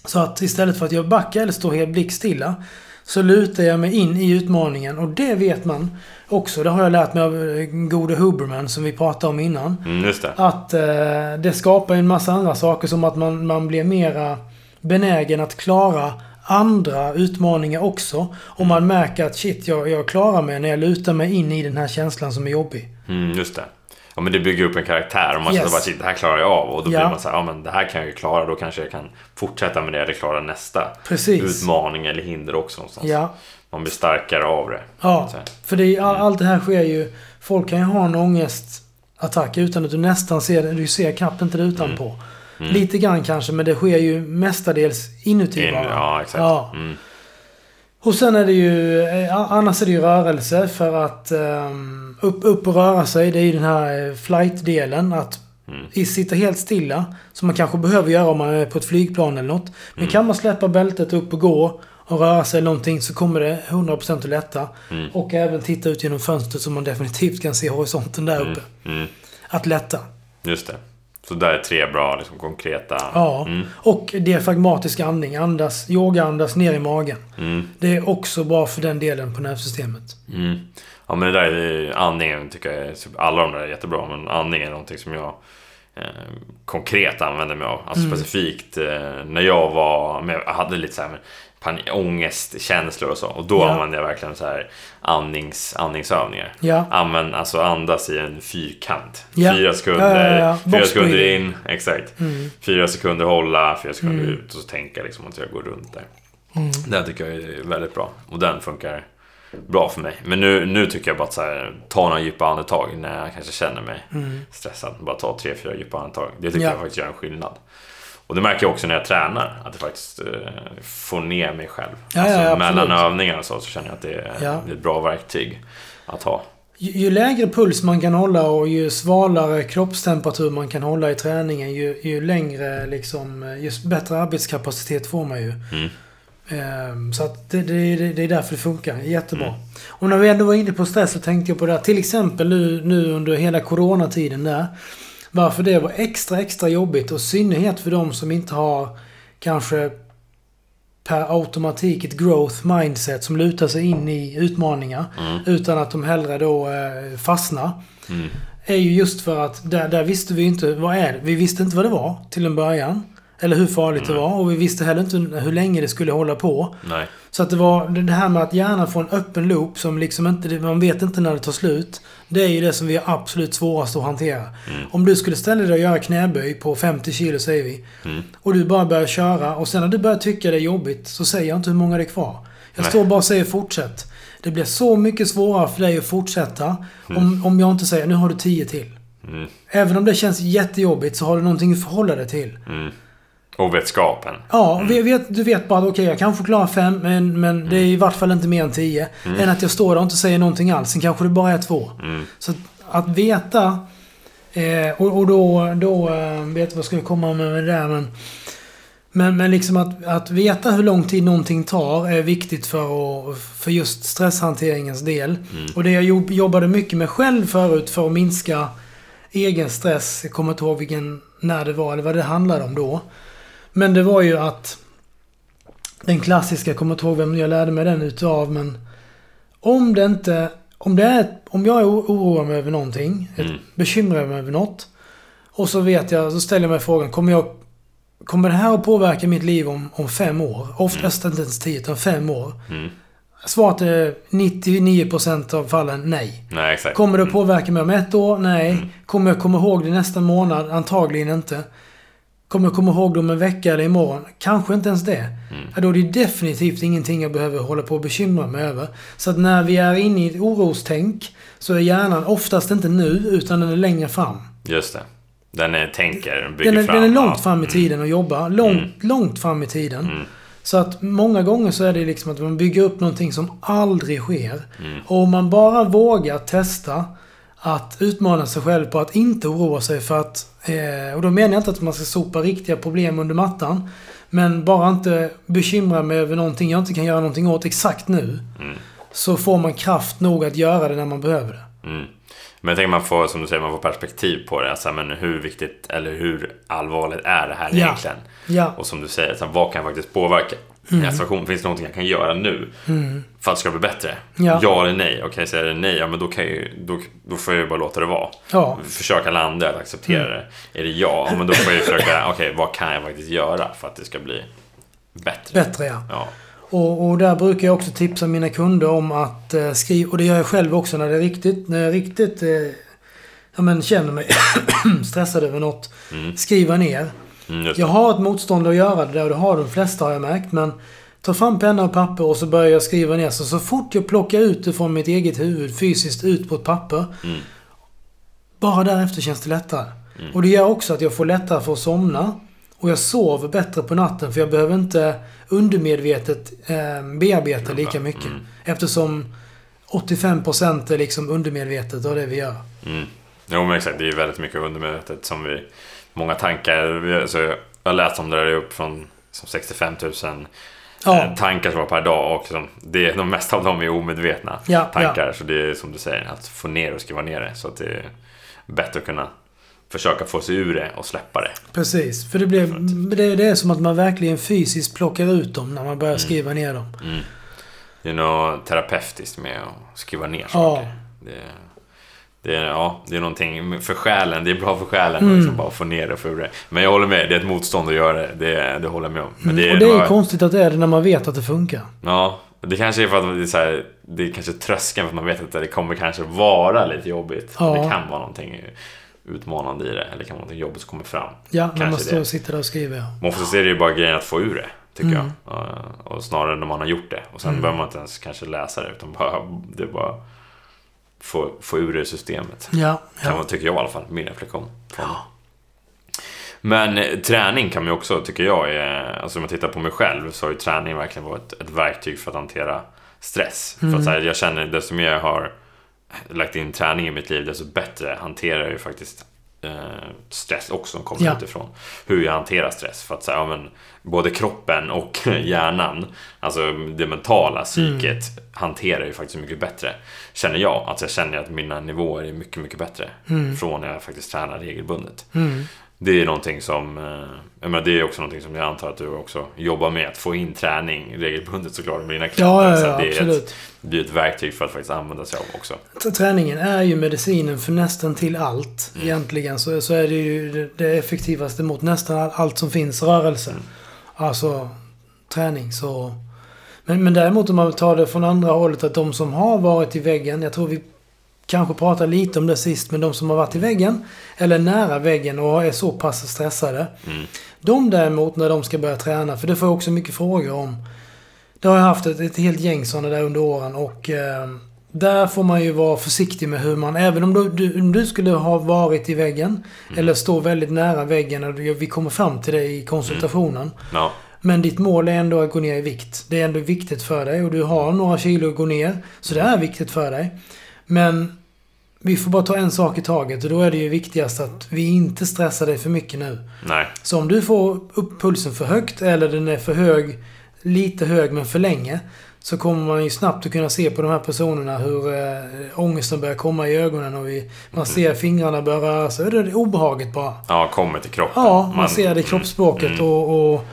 Så att istället för att jag backar eller står helt blickstilla så lutar jag mig in i utmaningen. Och det vet man också. Det har jag lärt mig av eh, gode Huberman som vi pratade om innan. Mm, det. Att eh, det skapar en massa andra saker som att man, man blir mera benägen att klara andra utmaningar också. Och man märker att shit, jag, jag klarar mig när jag lutar mig in i den här känslan som är jobbig. Mm, just det. Ja, men det bygger upp en karaktär och man känner Yes. bara shit, det här klarar jag av. Och då Ja. blir man så här, ja men det här kan jag ju klara. Då kanske jag kan fortsätta med det eller klara nästa Precis. utmaning eller hinder också någonstans. Ja. Man blir starkare av det. Ja, för det all- allt det här sker ju... Folk kan ju ha en ångestattack utan att du nästan ser det. Du ser knappt inte det utanpå. Mm. Lite grann kanske, men det sker ju mestadels inuti In, bara. ja, exakt. Ja. Mm. Och sen är det ju... eh, Annars är det ju rörelse för att um, upp, upp och röra sig. Det är ju den här eh, flight-delen. Att Mm. sitta helt stilla. Som man kanske behöver göra om man är på ett flygplan eller något. Men Mm. kan man släppa bältet upp och gå och röra sig någonting så kommer det 100% att lätta. Mm. Och även titta ut genom fönstret så man definitivt kan se horisonten där uppe. Mm. Att lätta. Just det. Så där är tre bra liksom, konkreta... Ja. Mm. Och diafragmatisk andning. Andas, yoga andas ner i magen. Mm. Det är också bra för den delen på nervsystemet. Mm. Ja men det där är andningen tycker jag är, alla de där är jättebra men andning är någonting som jag eh, konkret använder mig av. Alltså Mm. specifikt eh, när jag var, men jag hade lite så här med panik, ångestkänslor och så. Och då Ja. använde jag verkligen så här andnings, andningsövningar. Ja. Använd, alltså andas i en fyrkant. Ja. Fyra sekunder, Ja, fyra sekunder in, exakt. Mm. Fyra sekunder hålla, fyra sekunder Mm. ut och så tänka liksom att jag går runt där. Mm. Den tycker jag är väldigt bra. Och den funkar bra för mig. Men nu, nu tycker jag bara att så här, ta några djupa andetag när jag kanske känner mig Mm. stressad. Bara ta tre, fyra djupa andetag. Det tycker Ja. jag faktiskt gör en skillnad. Och det märker jag också när jag tränar. Att jag faktiskt eh, får ner mig själv. Ja, alltså, ja, mellan övningar och så, så känner jag att det är, det är ett bra verktyg att ha. Ju, ju lägre puls man kan hålla och ju svalare kroppstemperatur man kan hålla i träningen ju, ju längre liksom, ju bättre arbetskapacitet får man ju. Mm. Ehm, så att det, det, det, är därför det funkar. Jättebra. Mm. Och när vi ändå var inne på stress så tänkte jag på det här. Till exempel nu, nu under hela coronatiden där. Varför det var extra, extra jobbigt och i synnerhet för de som inte har kanske per automatik ett growth mindset som lutar sig in i utmaningar. Mm. Utan att de hellre då eh, fastnar. Mm. Är ju just för att där, där visste vi inte vad är det? Vi visste inte vad det var till en början. Eller hur farligt det Nej. var. Och vi visste heller inte hur länge det skulle hålla på. Nej. Så att det var det här med att gärna få en öppen loop som liksom inte... Man vet inte när det tar slut. Det är ju det som vi är absolut svårast att hantera. Mm. Om du skulle ställa dig och göra knäböj på 50 kilo säger vi. Mm. Och du bara börjar köra och sen när du börjar tycka det är jobbigt så säger jag inte hur många det är kvar. Jag Nej. står bara och säger fortsätt. Det blir så mycket svårare för dig att fortsätta Mm. om, om jag inte säger nu har du 10 till. Även om det känns jättejobbigt så har du någonting att förhålla dig till. Och vetskapen. Ja, vi vet, du vet bara att okej, jag kanske klarar fem, men, men det är i vart fall inte mer än tio. Än att jag står där och inte säger någonting alls. Sen kanske det bara är två. Så att, att veta... Eh, och, och då, då eh, vet jag vad jag skulle komma med, med det där, men... Men, men liksom att, att veta hur lång tid någonting tar är viktigt för, att, för just stresshanteringens del. Och det jag jobb- jobbade mycket med själv förut för att minska egen stress. Jag kommer inte ihåg vilken, när det var eller vad det handlade om då. Men det var ju att den klassiska, jag kommer inte ihåg vem jag lärde mig den utav, men om det inte... Om, det är, om jag oroar mig över någonting, Mm. bekymrar mig över något. Och så vet jag, så ställer jag mig frågan, kommer jag... Kommer det här att påverka mitt liv om, om fem år? Oftast inte ens tio, utan fem år. Mm. Svaret är 99% av fallen nej. Nej, exakt. Kommer det att påverka mig om ett år? Nej. Kommer jag komma ihåg det nästa månad? Antagligen inte. Kommer jag komma ihåg det om en vecka eller imorgon? Kanske inte ens det. Ja, då är det definitivt ingenting jag behöver hålla på och bekymra mig över. Så att när vi är inne i ett orostänk så är hjärnan oftast inte nu, utan den är längre fram. Just det. Den är, tänker, bygger Den är, fram. den är långt. Mm. fram i tiden och jobbar. Långt, långt fram i tiden. Så att många gånger så är det liksom att man bygger upp någonting som aldrig sker. Mm. Och om man bara vågar testa att utmana sig själv på att inte oroa sig för att... Eh, och då menar jag inte att man ska sopa riktiga problem under mattan. Men bara inte bekymra mig över någonting jag inte kan göra någonting åt exakt nu. Mm. Så får man kraft nog att göra det när man behöver det. Mm. Men jag tänker man får, som du säger, man får perspektiv på det. Alltså, men hur viktigt eller hur allvarligt är det här Ja. egentligen? Ja. Och som du säger, så här, vad kan faktiskt påverka Mm. situationen? Finns det någonting jag kan göra nu för att det ska bli bättre? Ja. eller nej? Okej, säger det nej, ja men då, kan jag, då, då får jag ju bara låta det vara. Ja. Försöka landa, att acceptera Mm. det. Är det ja, ja, men då får jag ju försöka, [laughs] okej, vad kan jag faktiskt göra för att det ska bli bättre? Bättre ja. Ja. Och, och där brukar jag också tipsa mina kunder om att eh, skriva, och det gör jag själv också när det är riktigt, när jag riktigt eh, ja, men känner mig [coughs] stressad över något. Skriva ner. Mm, Jag har ett motstånd att göra det där och det har de flesta har jag märkt. Men ta fram penna och papper och så börjar jag skriva ner. Så, så fort jag plockar ut det från mitt eget huvud fysiskt ut på ett papper. Mm. Bara därefter känns det lättare. Och det gör också att jag får lättare för att somna. Och jag sover bättre på natten för jag behöver inte undermedvetet eh, bearbeta lika mycket. Mm. Eftersom 85% är liksom undermedvetet av det vi gör. Mm. Jo men exakt, det är ju väldigt mycket undermedvetet som vi... Många tankar, alltså, jag har läst om det där upp från som 65 000 Ja. eh, tankar som var per dag och som, det, de mesta av dem är omedvetna Ja, tankar. Så det är som du säger, att få ner och skriva ner det. Så att det är bättre att kunna försöka få sig ur det och släppa det. Precis, för det, blir, det, det är som att man verkligen fysiskt plockar ut dem när man börjar skriva ner dem. Det är något terapeutiskt med att skriva ner Ja. saker. Det, det, är, ja, det är någonting för själen, det är bra för själen Mm. att liksom bara få ner det och få ur det. Men jag håller med, det är ett motstånd att göra det. Det, det håller jag med om. Men det är, Mm. och det är nog- konstigt att det är det när man vet att det funkar. Ja, det kanske är för att det är, så här, det är kanske tröskeln för att man vet att det kommer kanske vara lite jobbigt. Ja. Det kan vara någonting utmanande i det. Eller det kan vara någonting jobbigt som kommer fram. Ja, när man står det. och sitter där och skriver. Ja. Men oftast är det ju bara grejen att få ur det, tycker Mm. jag. Ja, Och snarare när man har gjort det. Och sen behöver man inte ens kanske läsa det, utan bara, det bara få, få ur det systemet. Ja, Kan ja. man, tycker jag i alla fall, min reflektion. det. Men eh, träning kan man ju också, tycker jag, är, alltså om man tittar på mig själv så har ju träning verkligen varit ett verktyg för att hantera stress. För att så här, jag känner, desto mer jag har lagt in träning i mitt liv, desto bättre hanterar jag ju faktiskt eh, stress också som kommer Ja. utifrån. Hur jag hanterar stress. För att säga, ja, men, både kroppen och [laughs] hjärnan, alltså det mentala psyket, hanterar ju faktiskt mycket bättre. Känner jag. Att jag känner att mina nivåer är mycket, mycket bättre. Från när jag faktiskt tränar regelbundet. Mm. Det är någonting som, eh, jag menar, det är också någonting som jag antar att du också jobbar med. Att få in träning regelbundet såklart med dina klienter. Ja, ja, ja, det, är absolut. ett, det blir ett verktyg för att faktiskt använda sig av också. Träningen är ju medicinen för nästan till allt. Mm. Egentligen så, så är det ju det- effektivaste mot nästan all- allt som finns rörelse. Mm. Alltså träning. Så. Men, men däremot om man tar det från andra hållet att de som har varit i väggen. Jag tror vi kanske pratade lite om det sist. Men de som har varit i väggen. Eller nära väggen och är så pass stressade. Mm. De däremot när de ska börja träna. För det får jag också mycket frågor om. Det har jag haft ett, ett helt gäng sådana där under åren och eh, där får man ju vara försiktig med hur man, även om du, du, om du skulle ha varit i väggen eller stå väldigt nära väggen och vi kommer fram till det i konsultationen. Ja. Men ditt mål är ändå att gå ner i vikt. Det är ändå viktigt för dig och du har några kilo att gå ner. Så det är viktigt för dig. Men vi får bara ta en sak i taget och då är det ju viktigast att vi inte stressar dig för mycket nu. Nej. Så om du får upp pulsen för högt eller den är för hög, lite hög men för länge. Så kommer man ju snabbt att kunna se på de här personerna hur äh, ångesten börjar komma i ögonen och vi, man ser fingrarna börja röra sig. Det är obehaget bara. Ja, kommer till kroppen. Ja, man, ser det i kroppsspråket mm. och, och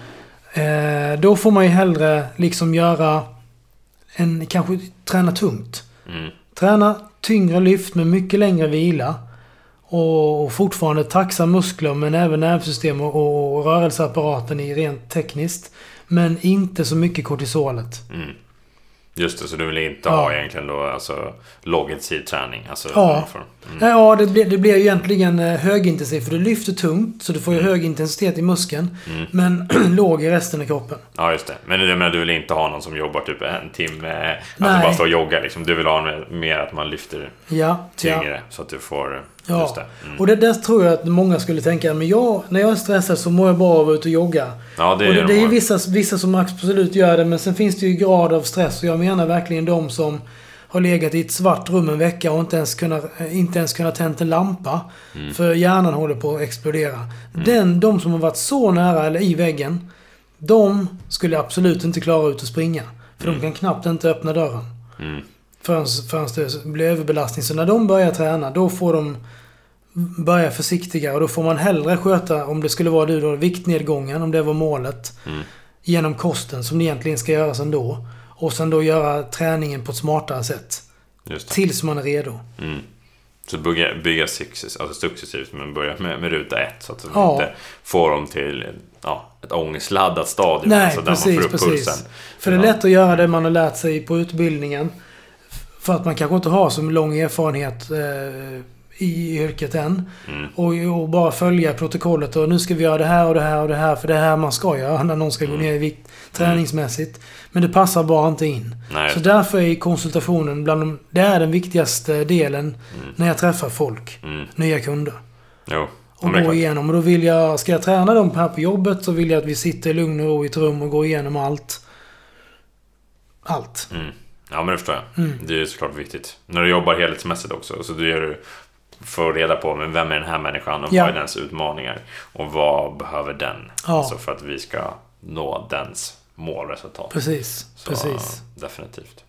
eh, då får man ju hellre liksom göra en, kanske träna tungt. Mm. Träna tyngre lyft med mycket längre vila. Och, fortfarande taxa muskler men även nervsystem och, och rörelseapparaten i rent tekniskt. Men inte så mycket kortisolet. Mm. Just det, så du vill inte Ja. ha egentligen då alltså lågintensiv träning? Alltså, Ja. Mm. Ja, det blir, det blir ju egentligen eh, högintensivt för du lyfter tungt så du får ju hög intensitet i muskeln. Mm. Men [clears throat] låg i resten av kroppen. Ja, just det. Men jag menar, du vill inte ha någon som jobbar typ en timme, att Nej. du bara står och joggar liksom. Du vill ha mer- att man lyfter Ja, ja. tyngre så att du får... Ja. Det. Mm. Och det där tror jag att många skulle tänka, men jag, när jag är stressad så mår jag bra av att ute och jogga. Ja, det och det, de det är ju vissa, vissa som absolut gör det, men sen finns det ju grad av stress. Och jag menar verkligen de som har legat i ett svart rum en vecka och inte ens kunnat, inte ens kunnat tänt en lampa. Mm. För hjärnan håller på att explodera. Den, de som har varit så nära eller i väggen, de skulle absolut inte klara ut att springa. För de kan knappt inte öppna dörren. Förrän, förrän det blir överbelastning. Så när de börjar träna, då får de börja försiktigare. Och då får man hellre sköta, om det skulle vara du då, viktnedgången, om det var målet. Mm. Genom kosten, som det egentligen ska göras ändå. Och sen då göra träningen på ett smartare sätt. Tills man är redo. Mm. Så bygga, bygga success, alltså successivt, men börja med, med ruta ett. Så att du Ja. inte får dem till ja, ett ångestladdat stadium. Nej, alltså man precis, precis. pulsen. För det är lätt att göra det man har lärt sig på utbildningen. För att man kanske inte har så lång erfarenhet eh, i yrket än. Mm. Och, och bara följa protokollet och nu ska vi göra det här och det här och det här. För det är här man ska göra [laughs] när någon ska gå Mm. ner i vikt träningsmässigt. Men det passar bara inte in. Nej, Så därför är konsultationen bland de, det är den viktigaste delen när jag träffar folk. mm. Nya kunder. Jo. Och gå igenom. Och då vill jag, ska jag träna dem här på jobbet så vill jag att vi sitter i lugn och ro i ett rum och går igenom allt. Allt. Mm. Ja, men det förstår jag. Mm. Det är såklart viktigt. När du jobbar helhetsmässigt också. Så du gör du får reda på men vem är den här människan och Ja. vad är dens utmaningar. Och vad behöver den? Ja. Alltså för att vi ska nå dens målresultat. Precis. Så, Precis. Definitivt.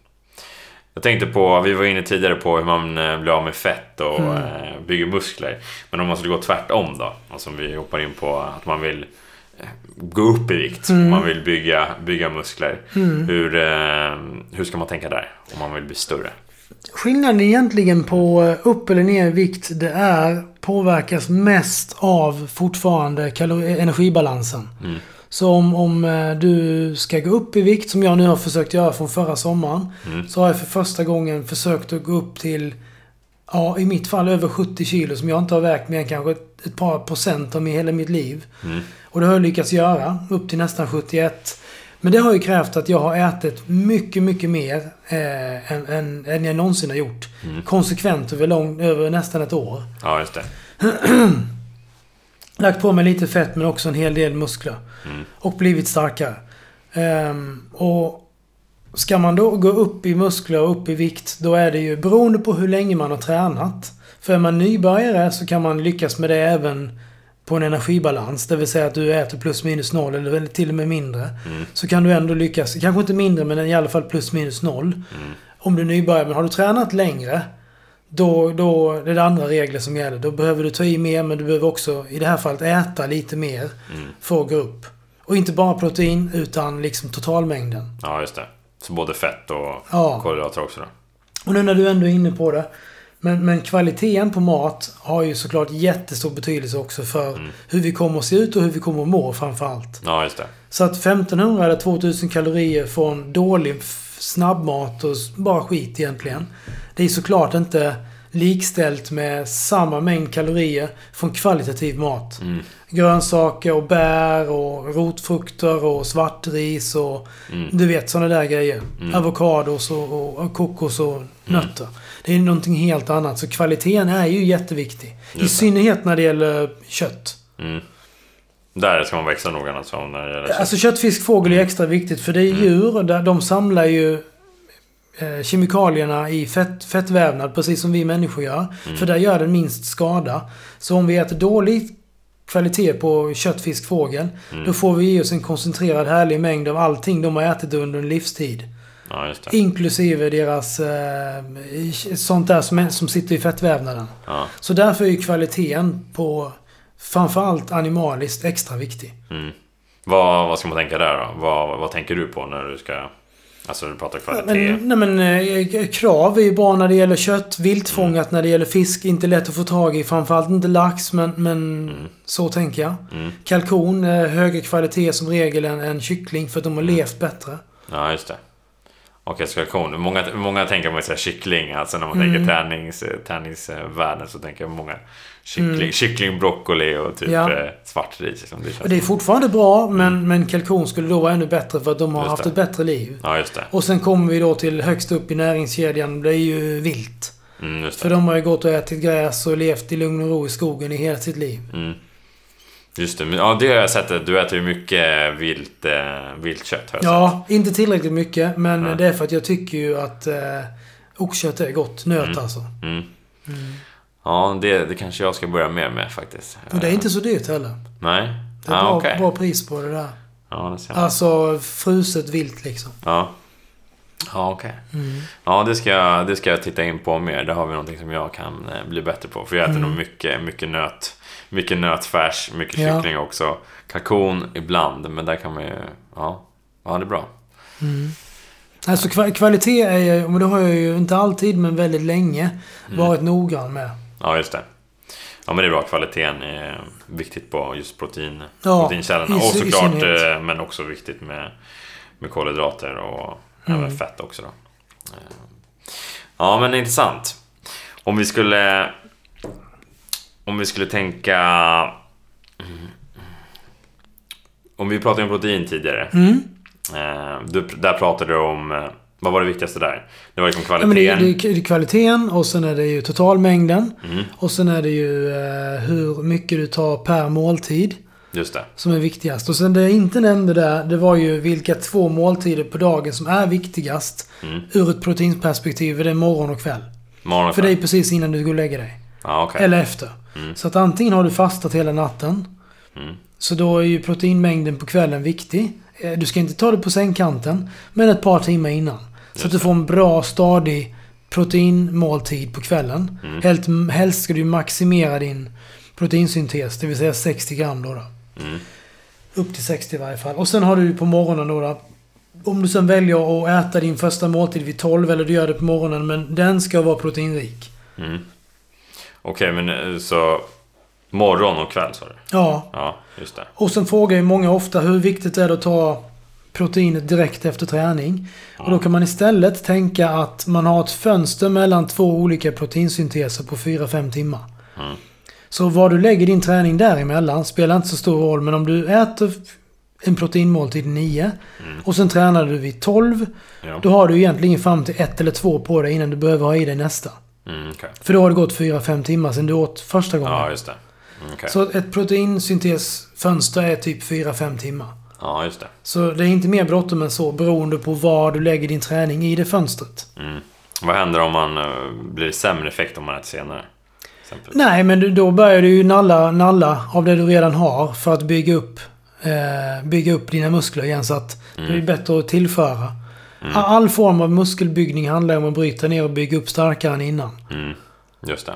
Jag tänkte på, vi var inne tidigare på hur man eh, blir av med fett och Mm. eh, bygger muskler. Men om man skulle gå tvärtom då? Alltså om vi hoppar in på att man vill gå upp i vikt. Mm. Man vill bygga, bygga muskler. Mm. Hur, eh, hur ska man tänka där? Om man vill bli större? Skillnaden egentligen på upp eller ner i vikt det är påverkas mest av fortfarande energibalansen. Mm. Så om, om eh, du ska gå upp i vikt, som jag nu har försökt göra från förra sommaren. Mm. Så har jag för första gången försökt att gå upp till, ja i mitt fall över 70 kilo som jag inte har vägt mer än kanske ett, par procent av hela mitt liv. Mm. Och det har jag lyckats göra, upp till nästan 71. Men det har ju krävt att jag har ätit mycket, mycket mer eh, än, än, än jag någonsin har gjort. Mm. Konsekvent över, lång, över nästan ett år. Ja, just det. [clears throat] Lagt på mig lite fett men också en hel del muskler. Mm. Och blivit starkare. Ehm, och ska man då gå upp i muskler och upp i vikt, då är det ju beroende på hur länge man har tränat. För är man nybörjare så kan man lyckas med det även på en energibalans. Det vill säga att du äter plus minus noll eller till och med mindre. Mm. Så kan du ändå lyckas, kanske inte mindre men i alla fall plus minus noll. Mm. Om du är nybörjare. Men har du tränat längre, då, då är det andra regler som gäller. Då behöver du ta i mer men du behöver också i det här fallet äta lite mer Mm. för att gå upp. Och inte bara protein utan liksom totalmängden. Ja, just det. Så både fett och Ja. kolhydrater också då? Och nu när du ändå är inne på det. Men, men kvaliteten på mat har ju såklart jättestor betydelse också för Mm. hur vi kommer att se ut och hur vi kommer att må framför allt. Ja, just det. Så att 1500 eller 2000 kalorier från dålig snabbmat och bara skit egentligen. Det är såklart inte likställt med samma mängd kalorier från kvalitativ mat. Mm. Grönsaker och bär och rotfrukter och svartris och Mm. du vet sådana där grejer. Mm. Avokados och, och, och kokos och nötter. Det är någonting helt annat. Så kvaliteten är ju jätteviktig. I Just det. synnerhet när det gäller kött. Mm. Där ska man extra noga alltså när det gäller kött. Alltså kött, fisk, fågel är extra viktigt för det är Mm. djur. Där de samlar ju eh, kemikalierna i fett, fettvävnad precis som vi människor gör. Mm. För där gör den minst skada. Så om vi äter dålig kvalitet på kött, fisk, fågel. Mm. Då får vi i oss en koncentrerad härlig mängd av allting de har ätit under en livstid. Ja. Inklusive deras eh, sånt där som, är, som sitter i fettvävnaden. Ja. Så därför är ju kvaliteten på framförallt animaliskt extra viktig. Mm. Vad, vad ska man tänka där då? Vad, vad tänker du på när du ska... Alltså när du pratar kvalitet? Men, nej men eh, krav är ju bra när det gäller kött. Viltfångat när det gäller fisk. Inte lätt att få tag i. Framförallt inte lax, men, men så tänker jag. Mm. Kalkon, högre kvalitet som regel än, än kyckling för att de har levt bättre. Ja, just det. Kalkon. Många, många tänker man säger kyckling. Alltså när man Mm. tänker tränings, träningsvärlden så tänker många kyckling, Mm. kyckling broccoli och typ Ja. eh, svartris. Liksom. Det Och det är fortfarande bra, men, men kalkon skulle då vara ännu bättre för att de har Just haft det. ett bättre liv. Ja, just det. Och sen kommer vi då till högst upp i näringskedjan. Det är ju vilt. Mm, För de har ju gått och ätit gräs och levt i lugn och ro i skogen i hela sitt liv. Mm. Just det. Men, ja, det har jag sett. Du äter ju mycket vilt, eh, viltkött. Har jag sett. Ja, inte tillräckligt mycket. Men Nej. det är för att jag tycker ju att eh, oxkött är gott. Nöt Mm. alltså. Mm. Ja, det, det kanske jag ska börja mer med faktiskt. Och det är inte så dyrt heller. Nej? Det är Ja, bra, okej. bra pris på det där. Ja, det. Alltså fruset vilt liksom. Ja. Ja, okej. Mm. Ja, det ska, jag- det ska jag titta in på mer. Det har vi någonting som jag kan eh, bli bättre på. För jag äter Mm. nog mycket, mycket nöt. Mycket nötfärs, mycket Ja. kyckling också. Kalkon ibland, men där kan man ju... Ja, ja det är bra. Mm. Alltså kva- kvalitet är ju, men det har jag ju inte alltid men väldigt länge Mm. varit noggrann med. Ja, just det. Ja, men det är bra. Kvaliteten är viktigt på just protein, Ja, proteinkällorna. Och såklart, eh, men också viktigt med, med kolhydrater och Mm. även fett också då. Eh, Ja, men intressant. Om vi skulle... Om vi skulle tänka... Om vi pratade om protein tidigare. Mm. Eh, Du, där pratade du om... eh, Vad var det viktigaste där? Det var liksom Ja, men det, kvaliteten. är- det är kvaliteten och sen är det ju totalmängden. Mm, Och sen är det ju eh, hur mycket du tar per måltid. just det. Som är viktigast. Och sen det jag inte nämnde där, det var ju vilka två måltider på dagen som är viktigast. Mm. Ur ett proteinperspektiv. Det är morgon och kväll. Morgon och För det är kväll. precis innan du går och lägger dig. Ja, okej. Eller efter. Mm. Så att antingen har du fastat hela natten. Mm. Så då är ju proteinmängden på kvällen viktig. Eh, Du ska inte ta det på sängkanten, men ett par timmar innan. Så att du får en bra, stadig proteinmåltid på kvällen. Mm. Helst, helst ska du maximera din proteinsyntes, det vill säga 60 gram då. då. Mm. Upp till 60 i varje fall. Och sen har du på morgonen då, då om du sen väljer att äta din första måltid vid 12 eller du gör det på morgonen, men den ska vara proteinrik. Mm. Okej, men eh, så... Morgon och kväll sa du? Ja, Ja, just det. Och sen frågar ju många ofta hur viktigt är det att ta proteinet direkt efter träning. Och då kan man istället tänka att man har ett fönster mellan två olika proteinsynteser på 4-5 timmar. Mm. Så vad du lägger din träning däremellan spelar inte så stor roll. Men om du äter en proteinmåltid 9 och sen tränar du vid 12. Ja. Då har du egentligen fram till ett eller två på dig innan du behöver ha i dig nästa. Mm, okej. För då har det gått 4-5 timmar sedan du åt första gången. Ja, just det. Mm, okej. Så ett proteinsyntesfönster är typ 4-5 timmar. Ja, just det. Så det är inte mer bråttom än så beroende på var du lägger din träning i det fönstret. Mm. Vad händer om man... eh, Blir sämre effekt om man äter senare? Nej, men då börjar du ju nalla, nalla av det du redan har för att bygga upp, eh, bygga upp dina muskler igen. Så att det är bättre att tillföra. All form av muskelbyggning handlar om att bryta ner och bygga upp starkare än innan. Mm, just det.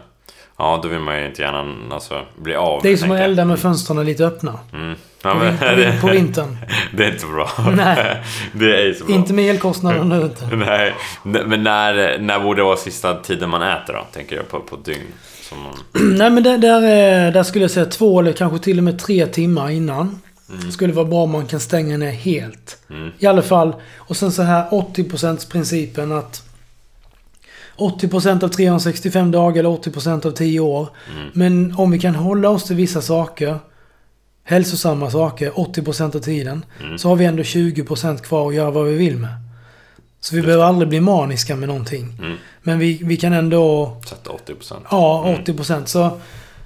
Ja, då vill man ju inte gärna alltså, bli av Det är som att elda med fönstren lite öppna. Mm. Ja, men, på, vin- på [laughs] vintern. det är inte så bra. [laughs] Nej. [laughs] det är inte så bra. Inte med elkostnaden nu inte. Nej, men när, när borde det vara sista tiden man äter då? Tänker jag på, på dygn. Man, [clears throat] Nej men där, där, är- där skulle jag säga två eller kanske till och med tre timmar innan. Skulle vara bra om man kan stänga ner helt. Mm. I alla fall. Och sen så här 80% principen att 80% av 365 dagar eller 80% av 10 år. Mm. Men om vi kan hålla oss till vissa saker, hälsosamma saker, 80% av tiden, Mm. så har vi ändå 20% kvar att göra vad vi vill med. Så vi Just behöver aldrig bli maniska med någonting. Mm. Men vi, vi kan ändå Sätta 80%. Ja, Mm. 80%. Så,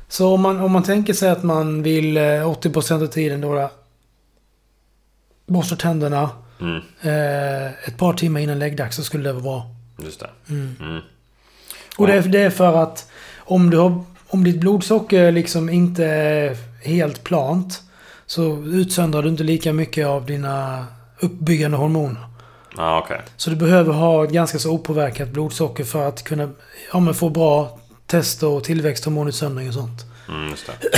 så om, man, om man tänker sig att man vill eh, 80% av tiden då borsta tänderna Mm. eh, ett par timmar innan läggdags så skulle det vara bra. Just det. Mm. Mm. Och det, är- det är för att om, du har, om ditt blodsocker liksom inte är helt plant så utsöndrar du inte lika mycket av dina uppbyggande hormoner. Ja, okej. Så du behöver ha ett ganska så opåverkat blodsocker för att kunna ja, få bra test och tillväxthormonutsöndring och sånt. Mm, just det.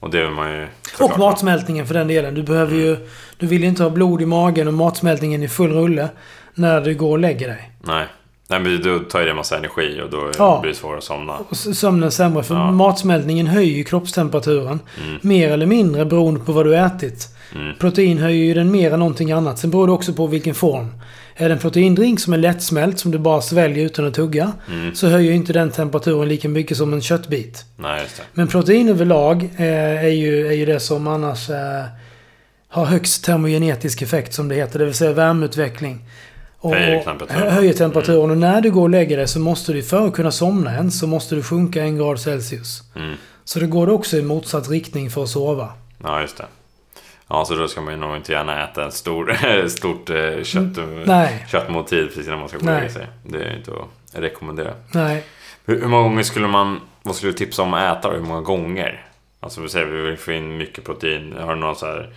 Och det vill man ju... Och matsmältningen för den delen. Du behöver ju... Du vill ju inte ha blod i magen och matsmältningen i full rulle när du går och lägger dig. Nej. Nej, men då tar ju det en massa energi och då Ja. blir det svårare att somna. Och sömnen sämre. För Ja. matsmältningen höjer ju kroppstemperaturen. Mm. Mer eller mindre beroende på vad du ätit. Mm. Protein höjer ju den mer än någonting annat. Sen beror det också på vilken form. Är det en proteindrink som är lättsmält, som du bara sväljer utan att tugga, Mm. så höjer inte den temperaturen lika mycket som en köttbit. Nej. Men protein överlag eh, är, ju, är ju det som annars eh, har högst termogenetisk effekt som det heter. Det vill säga värmeutveckling. Och, Höjer temperaturen. hö- höjer temperaturen. Och när du går och lägger dig så måste du, för att kunna somna än, så måste du sjunka en grad Celsius. Mm. Så det går också i motsatt riktning för att sova. Ja, just det. Ja, så då ska man ju nog inte gärna äta en stor, [laughs] stort eh, kött, Nej, köttmåltid precis innan man ska gå och lägga sig. Det är inte att rekommendera. nej. Hur, hur många gånger skulle man... Vad skulle du tipsa om att äta då? Hur många gånger? Alltså vi säger vi vill få in mycket protein. Har du någon så här...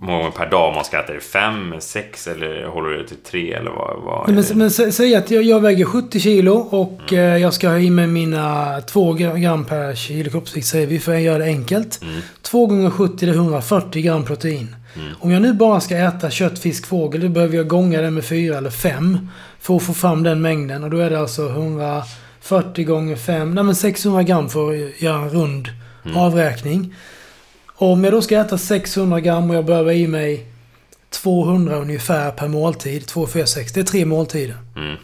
Många gånger per dag man ska äta? Är det fem, sex eller håller du det till tre? Eller vad, vad Men, men sä- säg att jag, jag väger 70 kilo och eh, jag ska ha i mig mina 2 gram per kilo kroppsvikt säger vi för att göra det enkelt. Mm. 2 gånger 70 det är 140 gram protein. Mm. Om jag nu bara ska äta kött, fisk, fågel då behöver jag gånga det med 4 eller 5 för att få fram den mängden. Och då är det alltså 140 gånger 5, nej men 600 gram för att göra en rund Mm. avräkning. Och om jag då ska äta 600 gram och jag behöver i mig 200 ungefär per måltid, 2, 4, 6, det är tre måltider. Mm.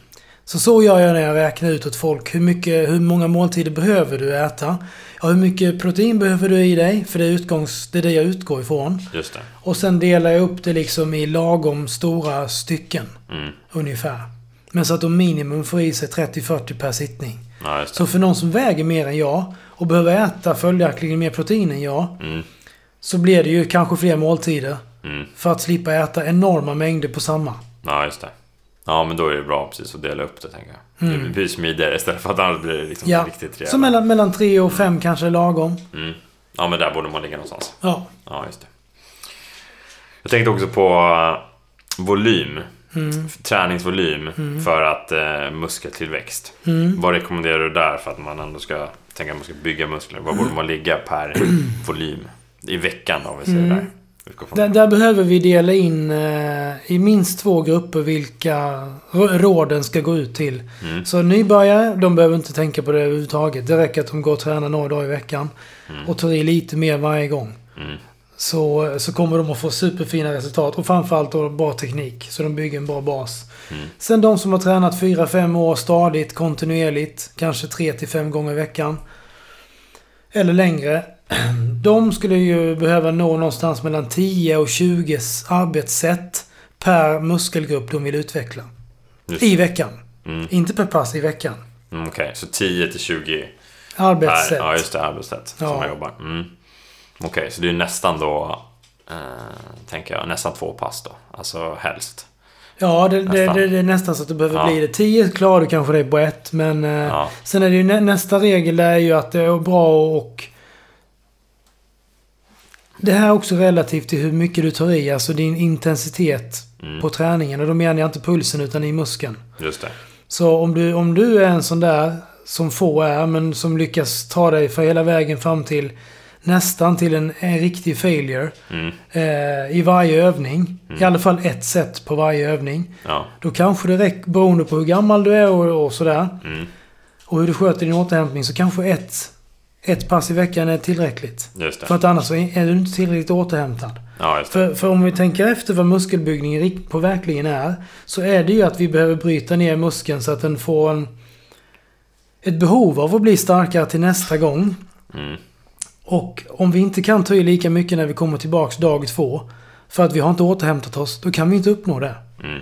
Så så gör jag när jag räknar ut åt folk. Hur, mycket, hur många måltider behöver du äta? Ja, hur mycket protein behöver du i dig? För det är, utgångs, det är det jag utgår ifrån. Just det. Och sen delar jag upp det liksom i lagom stora stycken. Mm. Ungefär. Men så att de minimum får i sig 30-40 per sittning. Ja. Så för någon som väger mer än jag och behöver äta följaktligen mer protein än jag. Mm. Så blir det ju kanske fler måltider. Mm. För att slippa äta enorma mängder på samma. Ja, just det. Ja, men då är det bra precis att dela upp det, tänker jag. Mm. Det blir smidigare istället för att annars blir det liksom Ja. riktigt rejält. Så mellan, mellan 3 och 5 kanske är lagom. Mm. Ja, men där borde man ligga någonstans. Ja. Ja, just det. Jag tänkte också på eh, volym. Mm. Träningsvolym för att eh, muskeltillväxt. Mm. Vad rekommenderar du där för att man ändå ska tänka att man ska bygga muskler? Vad borde [clears throat] man ligga per volym? I veckan om vi säger Mm. där. Där, behöver vi dela in eh, i minst två grupper vilka råden ska gå ut till. Mm. Så nybörjare, de behöver inte tänka på det överhuvudtaget. Det räcker att de går och tränar några dagar i veckan. Mm. Och tar i lite mer varje gång. Mm. Så, så kommer de att få superfina resultat. Och framförallt då bra teknik. Så de bygger en bra bas. Mm. Sen de som har tränat 4-5 år stadigt, kontinuerligt. Kanske 3-5 gånger i veckan. Eller längre. [clears throat] De skulle ju behöva nå någonstans mellan 10 och 20 arbetssätt per muskelgrupp de vill utveckla. Just I veckan. Mm. Inte per pass, i veckan. Mm, Okej, så 10 till 20 Arbetssätt. per, ja, just det, arbetssätt som Ja. man jobbar. Mm. Okej, så det är nästan då, eh, tänker jag, nästan två pass då. Alltså helst. Ja, det, det, Nästan. det, det är nästan så att det behöver Ja. bli det. 10 klarar du kanske det på ett, men... eh, Ja. Sen är det ju nä, nästa regel det är ju att det är bra och... Det här är också relativt till hur mycket du tar i, alltså din intensitet Mm. på träningen. Och då menar jag inte pulsen utan i muskeln. Just det. Så om du, om du är en sån där, som få är, men som lyckas ta dig för hela vägen fram till nästan till en, en riktig failure Mm. eh, i varje övning. I alla fall ett set på varje övning. Ja. Då kanske det räcker, beroende på hur gammal du är och, och sådär, Mm. och hur du sköter din återhämtning, så kanske ett, ett pass i veckan är tillräckligt. För att annars är du inte tillräckligt återhämtad. Ja. För, för om vi tänker efter vad muskelbyggning på verkligen är. Så är det ju att vi behöver bryta ner muskeln så att den får en, ett behov av att bli starkare till nästa gång. Mm. Och om vi inte kan ta i lika mycket när vi kommer tillbaks dag två. För att vi har inte återhämtat oss. Då kan vi inte uppnå det. Mm.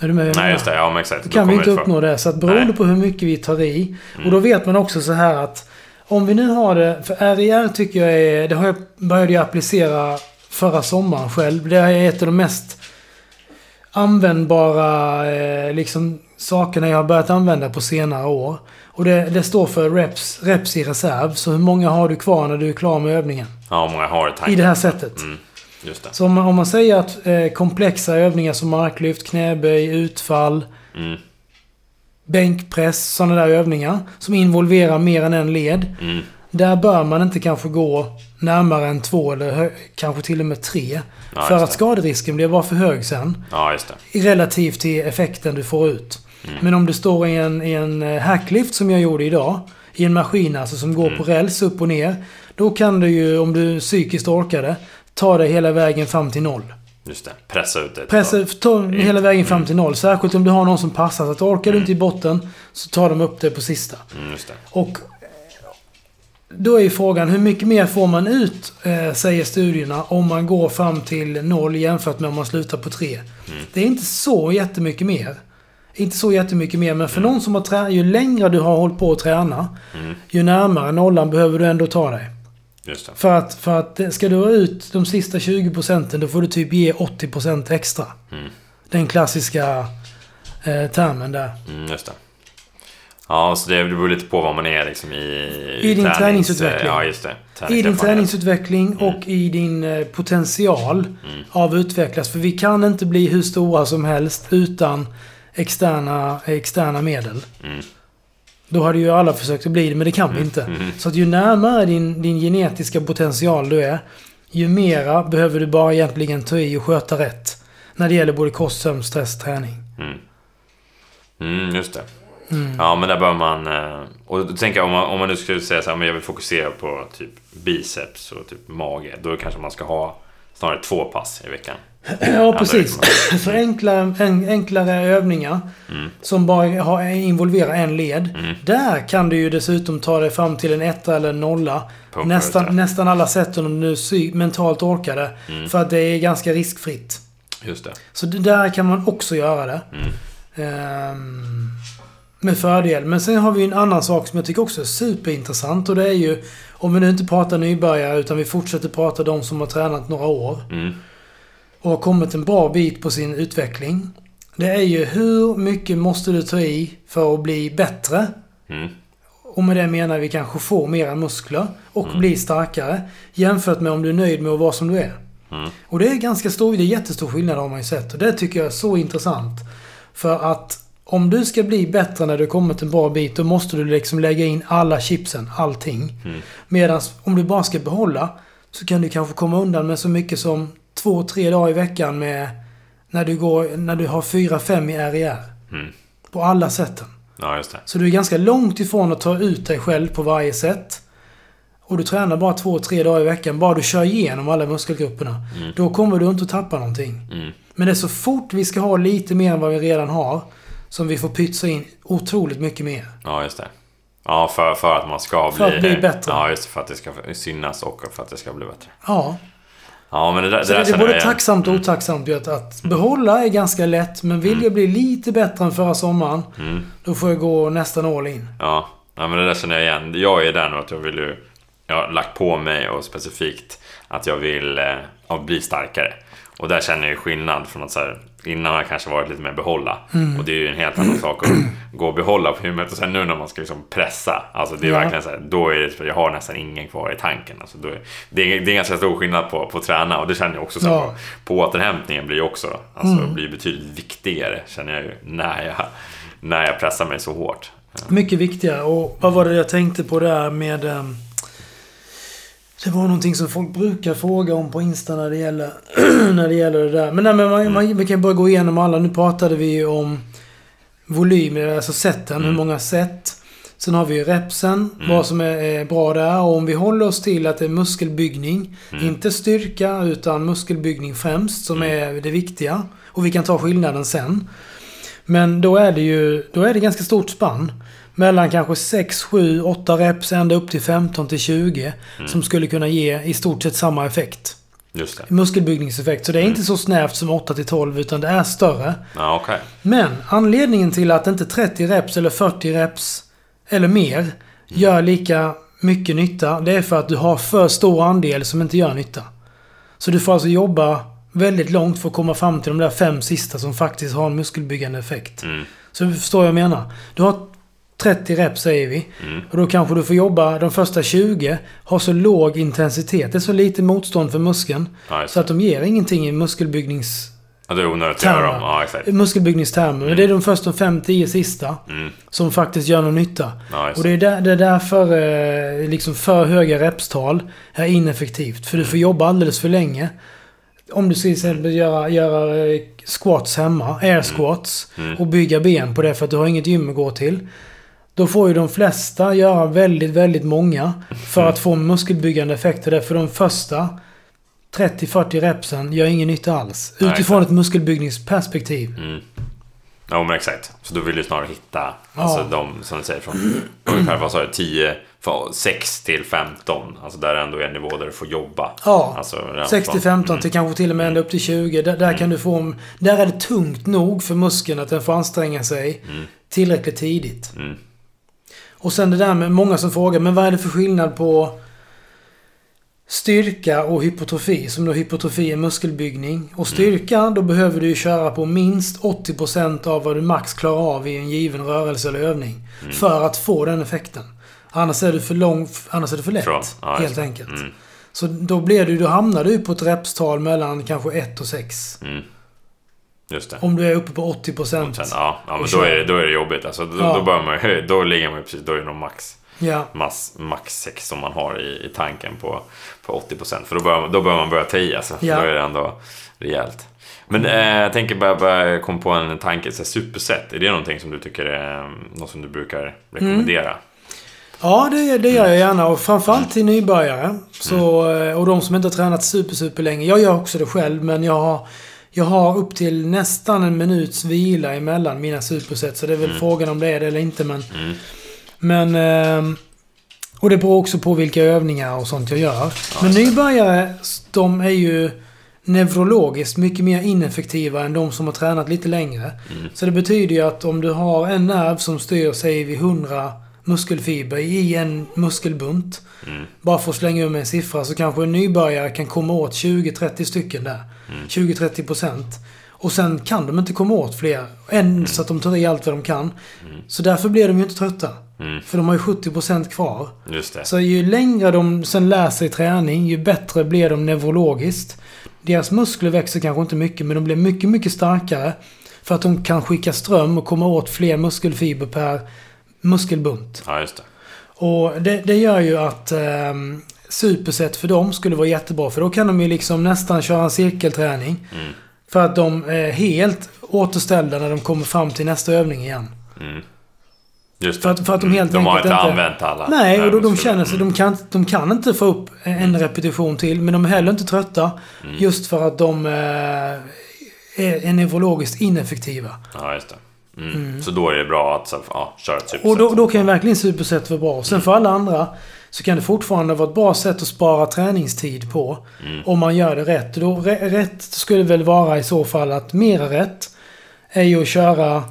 Är du med? Nej, just det. Ja, men exakt. Då kan vi inte det för- uppnå det. Så att beroende Nej. på hur mycket vi tar i. Mm. Och då vet man också så här att om vi nu har det... För RIR tycker jag är... Det har jag började jag applicera förra sommaren själv. Det är ett av de mest användbara eh, liksom, sakerna jag har börjat använda på senare år. Och det, det står för reps, reps i reserv. Så hur många har du kvar när du är klar med övningen? Ja, många har det. I det här sättet. Mm. Just det. Så om man, om man säger att eh, komplexa övningar som marklyft, knäböj, utfall, Mm. Bänkpress, sådana där övningar som involverar mer än en led. Mm. Där bör man inte kanske gå närmare än två eller kanske till och med tre. Ja, för att skaderisken blir bara för hög sen. Ja, just det. Relativt till effekten du får ut. Mm. Men om du står i en, i en eh, hacklift som jag gjorde idag. I en maskin alltså som går Mm. på räls upp och ner. Då kan du ju, om du psykiskt orkar det, ta dig hela vägen fram till noll. Just det. Pressa ut det. Pressa ta hela vägen fram Mm. till noll. Särskilt om du har någon som passar. Så att orkar du inte i botten så tar de upp det på sista. Mm, just det. Och eh, då är ju frågan hur mycket mer får man ut, eh, säger studierna, om man går fram till noll jämfört med om man slutar på tre. Mm. Det är inte så jättemycket mer. Inte så jättemycket mer, men för Mm. någon som har tränat, ju längre du har hållit på att träna, Mm. ju närmare nollan behöver du ändå ta dig. För att, för att ska du ha ut de sista 20 procenten, då får du typ ge 80 procent extra. Mm. Den klassiska eh, termen där. Mm, just det. Ja, så det beror lite på vad man är liksom i... I din tränings- träningsutveckling. Ja, just det. I din träningsutveckling och i din eh, potential Mm. av utvecklas. För vi kan inte bli hur stora som helst utan externa, externa medel. Mm. Då hade ju alla försökt att bli det, men det kan vi inte. Mm. Så att ju närmare din, din genetiska potential du är, ju mera behöver du bara egentligen ta i och sköta rätt. När det gäller både kost, sömn, stress, träning. Mm. Mm, just det. Mm. Ja, men där bör man... eh, Och jag om man, om man nu skulle säga så här, men jag vill fokusera på typ biceps och typ mage. Då kanske man ska ha snarare två pass i veckan. Ja, precis. [clears throat] Så enklare, en, enklare övningar Mm. som bara har, involverar en led. Mm. Där kan du ju dessutom ta dig fram till en etta eller en nolla. Nästan, det. nästan alla sätten om du psy- mentalt orkar det. Mm. För att det är ganska riskfritt. Just det. Så det där kan man också göra det. Mm. Ehm, med fördel. Men sen har vi en annan sak som jag tycker också är superintressant. Och det är ju, om vi nu inte pratar nybörjare utan vi fortsätter prata de som har tränat några år. Och har kommit en bra bit på sin utveckling. Det är ju hur mycket måste du ta i för att bli bättre? Mm. Och med det menar vi kanske få mera muskler och Mm. bli starkare. Jämfört med om du är nöjd med att vara som du är. Mm. Och det är ganska stor, det är jättestor skillnad har man ju sett. Och det tycker jag är så intressant. För att om du ska bli bättre när du kommit en bra bit, då måste du liksom lägga in alla chipsen, allting. Mm. Medan om du bara ska behålla, så kan du kanske komma undan med så mycket som två, tre dagar i veckan med när du, går, när du har fyra, fem i RIR. Mm. På alla sätten. Ja, just det. Så du är ganska långt ifrån att ta ut dig själv på varje sätt. Och du tränar bara två, tre dagar i veckan. Bara du kör igenom alla muskelgrupperna. Mm. Då kommer du inte att tappa någonting. Mm. Men det är så fort vi ska ha lite mer än vad vi redan har. Som vi får pytsa in otroligt mycket mer. Ja, just det. Ja, för, för att man ska För bli... att bli bättre. Ja, just det. För att det ska synas och för att det ska bli bättre. Ja. Ja, men det där, Så det det, där är känner både jag tacksamt och otacksamt ju att, behålla är ganska lätt. Men vill jag bli lite bättre än förra sommaren. Mm. Då får jag gå nästan all in. Ja, ja, men det där känner jag igen. Jag är där nu att jag vill ju... Jag har lagt på mig och specifikt att jag vill eh, ja, bli starkare. Och där känner jag ju skillnad från att så här, innan har jag kanske varit lite mer behålla. Mm. Och det är ju en helt annan sak att gå och behålla på huvudet. Och sen nu när man ska liksom pressa. Alltså det är Ja. verkligen så här, då är det, jag har nästan ingen kvar i tanken. Alltså då är, det, är, det är ganska stor skillnad på, på att träna och det känner jag också. Så här, Ja. på, på återhämtningen blir ju också, alltså Mm. blir betydligt viktigare känner jag ju när jag, när jag pressar mig så hårt. Mycket viktigare. Och vad var det jag tänkte på där med... Det var någonting som folk brukar fråga om på Insta när det gäller, [clears throat] när det, gäller det där. Men, nej, men man, man, vi kan bara gå igenom alla. Nu pratade vi ju om volym, alltså sätten. Mm. Hur många set. Sen har vi ju repsen, vad som är, bra där. Och om vi håller oss till att det är muskelbyggning, inte styrka utan muskelbyggning främst som är det viktiga. Och vi kan ta skillnaden sen. Men då är det ju då är det ganska stort spann. Mellan kanske 6, 7, 8 reps ända upp till 15 till 20. Som skulle kunna ge i stort sett samma effekt. Just det. Muskelbyggningseffekt. Så det är inte så snävt som 8 till 12 utan det är större. Ja, okej. Men anledningen till att inte 30 reps eller 40 reps eller mer gör lika mycket nytta. Det är för att du har för stor andel som inte gör nytta. Så du får alltså jobba väldigt långt för att komma fram till de där fem sista som faktiskt har en muskelbyggande effekt. Mm. Så du förstår vad jag menar. Du har 30 reps säger vi. Mm. Och då kanske du får jobba de första 20. Har så låg intensitet. Det är så lite motstånd för muskeln. Just Så att de ger ingenting i muskelbyggnings... Ja, det är onödigt att göra dem. Ja, exakt. Muskelbyggningstermer. Men det är de första 5-10 sista Mm. som faktiskt gör någon nytta. Just Och det är, där, det är därför eh, liksom för höga repstal är ineffektivt. För du får jobba alldeles för länge. Om du till exempel göra, göra eh, squats hemma, air squats, Mm. och bygga ben på det för att du har inget gym att gå till. Då får ju de flesta göra väldigt, väldigt många för att få muskelbyggande effekter. Därför de första 30-40 repsen gör ingen nytta alls. Nej, Utifrån ett muskelbyggningsperspektiv. Mm. Ja, men exakt. Så då vill du snarare hitta, Ja. alltså de, som du säger, från [clears throat] ungefär, vad sa du, 10, från 6 till 15. Alltså där ändå är en nivå där du får jobba. Ja. Alltså, redan 60-15 från- till kanske till och med ända upp till 20. Där, där kan du få... Där är det tungt nog för muskeln att den får anstränga sig tillräckligt tidigt. Mm. Och sen det där med många som frågar, men vad är det för skillnad på styrka och hypotrofi? Som då hypotrofi är muskelbyggning. Och styrka, då behöver du ju köra på minst 80% av vad du max klarar av i en given rörelse eller övning. För att få den effekten. Annars är du för lång, annars är det för lätt. Från- ja, helt enkelt. Mm. Så då, blir du, då hamnar du på ett repstal mellan kanske 1 och 6. Mm. Just det. Om du är uppe på 80 Och sen, ja, ja men då är, det, då är det jobbigt. Alltså, då, Ja. då, börjar man, då ligger man ju precis, då är det nog max, Ja. max, max 6 som man har i, i tanken på, på 80%. För då börjar, man- då börjar man börja ta i alltså. Ja. Då är det ändå rejält. Men eh, jag tänker bara, bara kom på en tanke, så här, superset. Är det någonting som du tycker är mm, något som du brukar rekommendera? Ja, det, det gör jag gärna. Och framförallt till nybörjare. Så, eh, och de som inte har tränat super, super länge. Jag gör också det själv, men jag har, jag har upp till nästan en minuts vila emellan mina superset. Så det är väl frågan om det är det eller inte. Men, Mm. men ehm, och det beror också på vilka övningar och sånt jag gör. men nybörjare, de är ju neurologiskt mycket mer ineffektiva än de som har tränat lite längre. Mm. Så det betyder ju att om du har en nerv som styr, säger vi 100 muskelfiber i en muskelbunt. Mm. Bara för att slänga ur med en siffra så kanske en nybörjare kan komma åt 20-30 stycken där. Mm. 20-30 procent. Och sen kan de inte komma åt fler. Än så att de tar i allt vad de kan. Så därför blir de ju inte trötta. Mm. För de har ju 70 procent kvar. Just det. Så ju längre de sen lär sig träning, ju bättre blir de neurologiskt. Deras muskler växer kanske inte mycket, men de blir mycket, mycket starkare. För att de kan skicka ström och komma åt fler muskelfiber per muskelbunt. Ja, just det. Och det, det gör ju att um, superset för dem skulle vara jättebra. För då kan de ju liksom nästan köra en cirkelträning. Mm. För att de är helt återställda när de kommer fram till nästa övning igen. Mm. Just För att- för att de helt de har inte inte- använt alla. Nej, och då, de känner sig... De kan, de kan inte få upp en repetition till, men de är heller inte trötta. Mm. Just för att de eh, är, är neurologiskt ineffektiva. Ja, just det. Mm. Så då är det bra att så, ja, köra ett superset. Och då, då kan ju verkligen superset vara bra. Sen för alla andra så kan det fortfarande vara ett bra sätt att spara träningstid på. Mm. Om man gör det rätt. Då, rätt skulle väl vara i så fall att mera rätt är ju att köra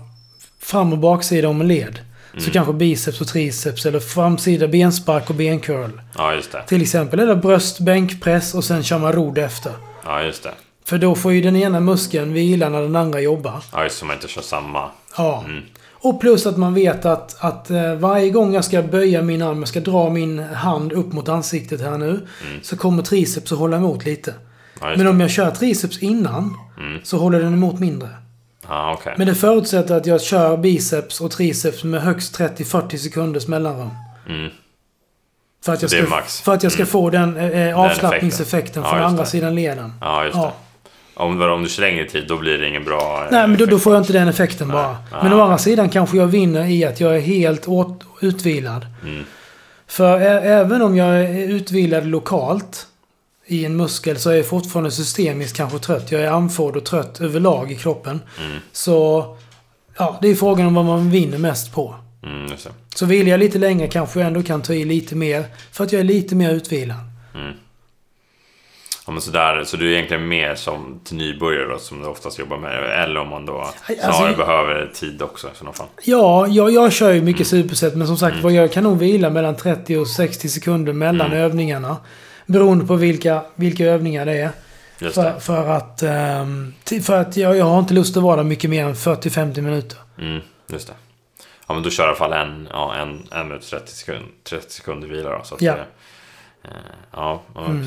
fram och baksida om en led. Mm. Så kanske biceps och triceps eller framsida benspark och bencurl. Ja, just det. Till exempel det bröst, bänkpress och sen kör man rodd efter. Ja, just det. För då får ju den ena muskeln vila när den andra jobbar. Ja, just så man inte kör samma. Ja. Mm. Och plus att man vet att, att eh, varje gång jag ska böja min arm, jag ska dra min hand upp mot ansiktet här nu. Så kommer triceps att hålla emot lite. Ja, Men om jag kör triceps innan Mm. så håller den emot mindre. Ja, okej. Men det förutsätter att jag kör biceps och triceps med högst 30-40 sekunders mellanrum. Mm. För att jag ska. För att jag ska Mm. få den eh, avslappningseffekten effekten. Ja, från andra det. sidan leden. Ja, just Ja. det. Om, om du kör längre tid, då blir det ingen bra... eh, Nej, men då, då får jag inte den effekten bara. Nej. Men Ah. å andra sidan kanske jag vinner i att jag är helt åt, utvilad. Mm. För även om jag är utvilad lokalt i en muskel så är jag fortfarande systemiskt kanske trött. Jag är andfådd och trött överlag i kroppen. Mm. Så ja, det är frågan om vad man vinner mest på. Mm. Så vill jag lite längre kanske jag ändå kan ta i lite mer. För att jag är lite mer utvilad. Mm. Ja, men sådär, så du är egentligen mer som till nybörjare då, som du oftast jobbar med? Eller om man då Aj, snarare alltså- behöver tid också i sådana fall? Ja, jag, jag kör ju Mm. mycket superset. Men som sagt var jag kan nog vila mellan 30 och 60 sekunder mellan Mm. övningarna. Beroende på vilka, vilka övningar det är. Just För, det. för att, ehm, för att jag, jag har inte lust att vara där mycket mer än 40-50 minuter. Mm, just det. Ja, men då kör i alla fall en, ja, en, en minut 30 sekunder, 30 sekunder vila då. Så att Ja. Det, eh, ja, ja Mm.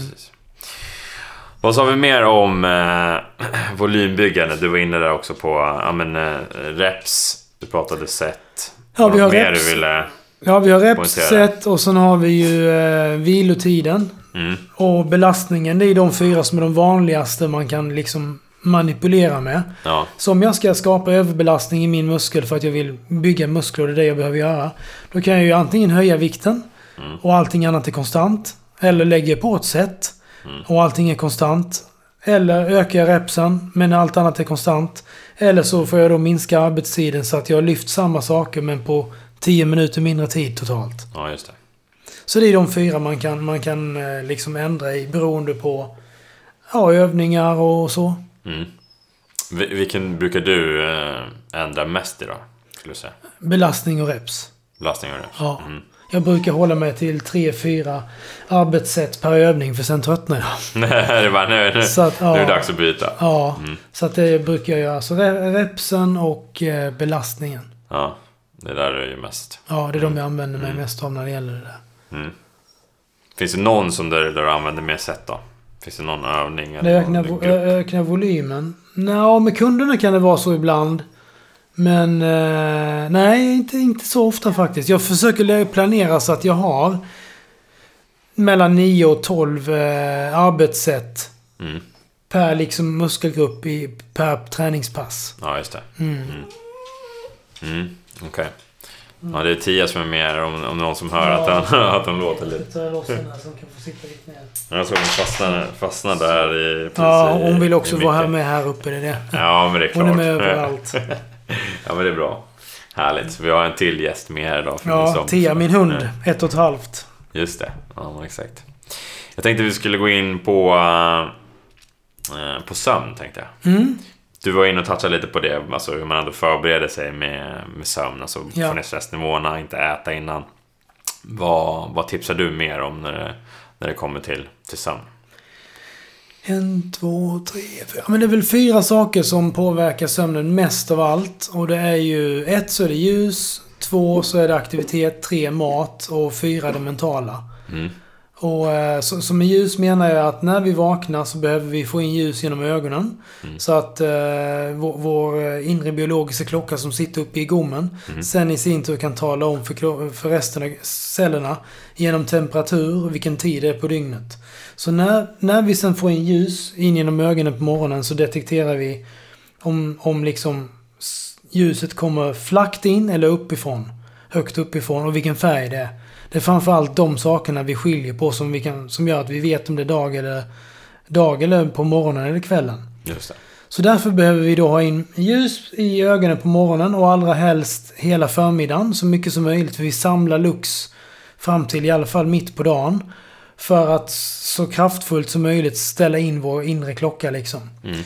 Vad sa vi mer om eh, [clears throat] volymbyggande? Du var inne där också på ja, men, eh, reps. Du pratade set. Ja, vi har reps. du ville... Ja, vi har Poängtera. repset och sen har vi ju eh, vilotiden. Mm, Och belastningen, det är de fyra som är de vanligaste man kan liksom manipulera med. ja, Så om jag ska skapa överbelastning i min muskel för att jag vill bygga muskler och det är det jag behöver göra. Då kan jag ju antingen höja vikten Mm. och allting annat är konstant. Eller lägga på ett set Mm. och allting är konstant. Eller öka jag repsen men allt annat är konstant. Eller så får jag då minska arbetstiden så att jag har lyft samma saker men på 10 minuter mindre tid totalt. ja, just det. Så det är de fyra man kan, man kan eh, liksom ändra i beroende på ja, övningar och så. Mm. Vi- Vilken brukar du eh, ändra mest i då? Belastning och reps. Belastning och reps? Ja. Mm. Jag brukar hålla mig till 3-4 arbetssätt per övning för sen tröttnar jag. [laughs] det bara nu, nu, Så att, ja. nu är det dags att byta. Ja, Mm. så att det brukar jag göra. Så re- repsen och eh, belastningen. Ja, det där är ju mest. Ja, det är de jag använder mig Mm. mest av när det gäller det där. Mm. Finns det någon som där, där du använder mer set då? Finns det någon övning? Eller öknar, någon grupp? ö- öknar volymen. Nå, med kunderna kan det vara så ibland. Men eh, nej, inte, inte så ofta faktiskt. Jag försöker planera så att jag har mellan 9 och 12 eh, arbetssätt Mm. per liksom muskelgrupp i, per träningspass. Ja, just det. Mm. Mm. Okej. Ja, det är Tia som är med om, om någon som hör att, han, [laughs] att han låter lite. tar loss den här som kan få sitta lite ner. Jag såg hon fastna, fastna där i... Ja, hon vill också vara här med här uppe. Det är det. Ja, men det är klart. Hon är med [laughs] överallt. [laughs] Ja, men det är bra. Härligt. Så vi har en till gäst med här idag. från Ja. Tia, min hund. Ett och ett halvt. Just det. Ja, exakt. Jag tänkte vi skulle gå in på, eh, på sömn, tänkte jag. Mm. Du var inne och touchade lite på det, alltså hur man ändå förbereder sig med, med sömn. Alltså Ja. få ner stressnivåerna, inte äta innan. Vad, vad tipsar du mer om när det, när det kommer till, till sömn? En, två, tre, fyra. Men det är väl fyra saker som påverkar sömnen mest av allt. Och det är ju ett så är det ljus. Två så är det aktivitet. Tre mat. Och fyra det mentala. Mm. Och eh, så, så med ljus menar jag att när vi vaknar så behöver vi få in ljus genom ögonen. Mm. Så att eh, vår, vår eh, inre biologiska klocka som sitter uppe i gommen Mm. sen i sin tur kan tala om för, för resten av cellerna genom temperatur, vilken tid det är på dygnet. Så när, när vi sen får in ljus in genom ögonen på morgonen så detekterar vi om, om liksom ljuset kommer flackt in eller uppifrån. Högt uppifrån och vilken färg det är. Det är framförallt de sakerna vi skiljer på som, vi kan, som gör att vi vet om det är dag eller, dag eller på morgonen eller kvällen. Just det. Så därför behöver vi då ha in ljus i ögonen på morgonen och allra helst hela förmiddagen så mycket som möjligt. För vi samlar lux fram till i alla fall mitt på dagen. För att så kraftfullt som möjligt ställa in vår inre klocka liksom. Mm.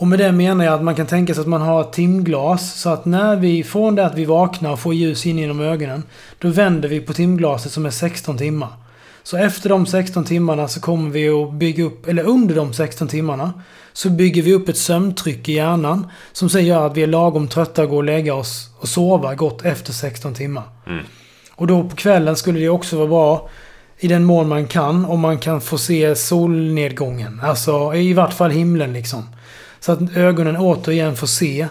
Och med det menar jag att man kan tänka sig att man har ett timglas. Så att när vi, från det att vi vaknar och får ljus in genom ögonen. Då vänder vi på timglaset som är 16 timmar. Så efter de 16 timmarna så kommer vi att bygga upp, eller under de 16 timmarna. Så bygger vi upp ett sömntryck i hjärnan. Som sen gör att vi är lagom trötta och går och lägga oss och sova gott efter 16 timmar. Mm. Och då på kvällen skulle det också vara bra i den mån man kan. Om man kan få se solnedgången. Alltså i vart fall himlen liksom. Så att ögonen återigen får se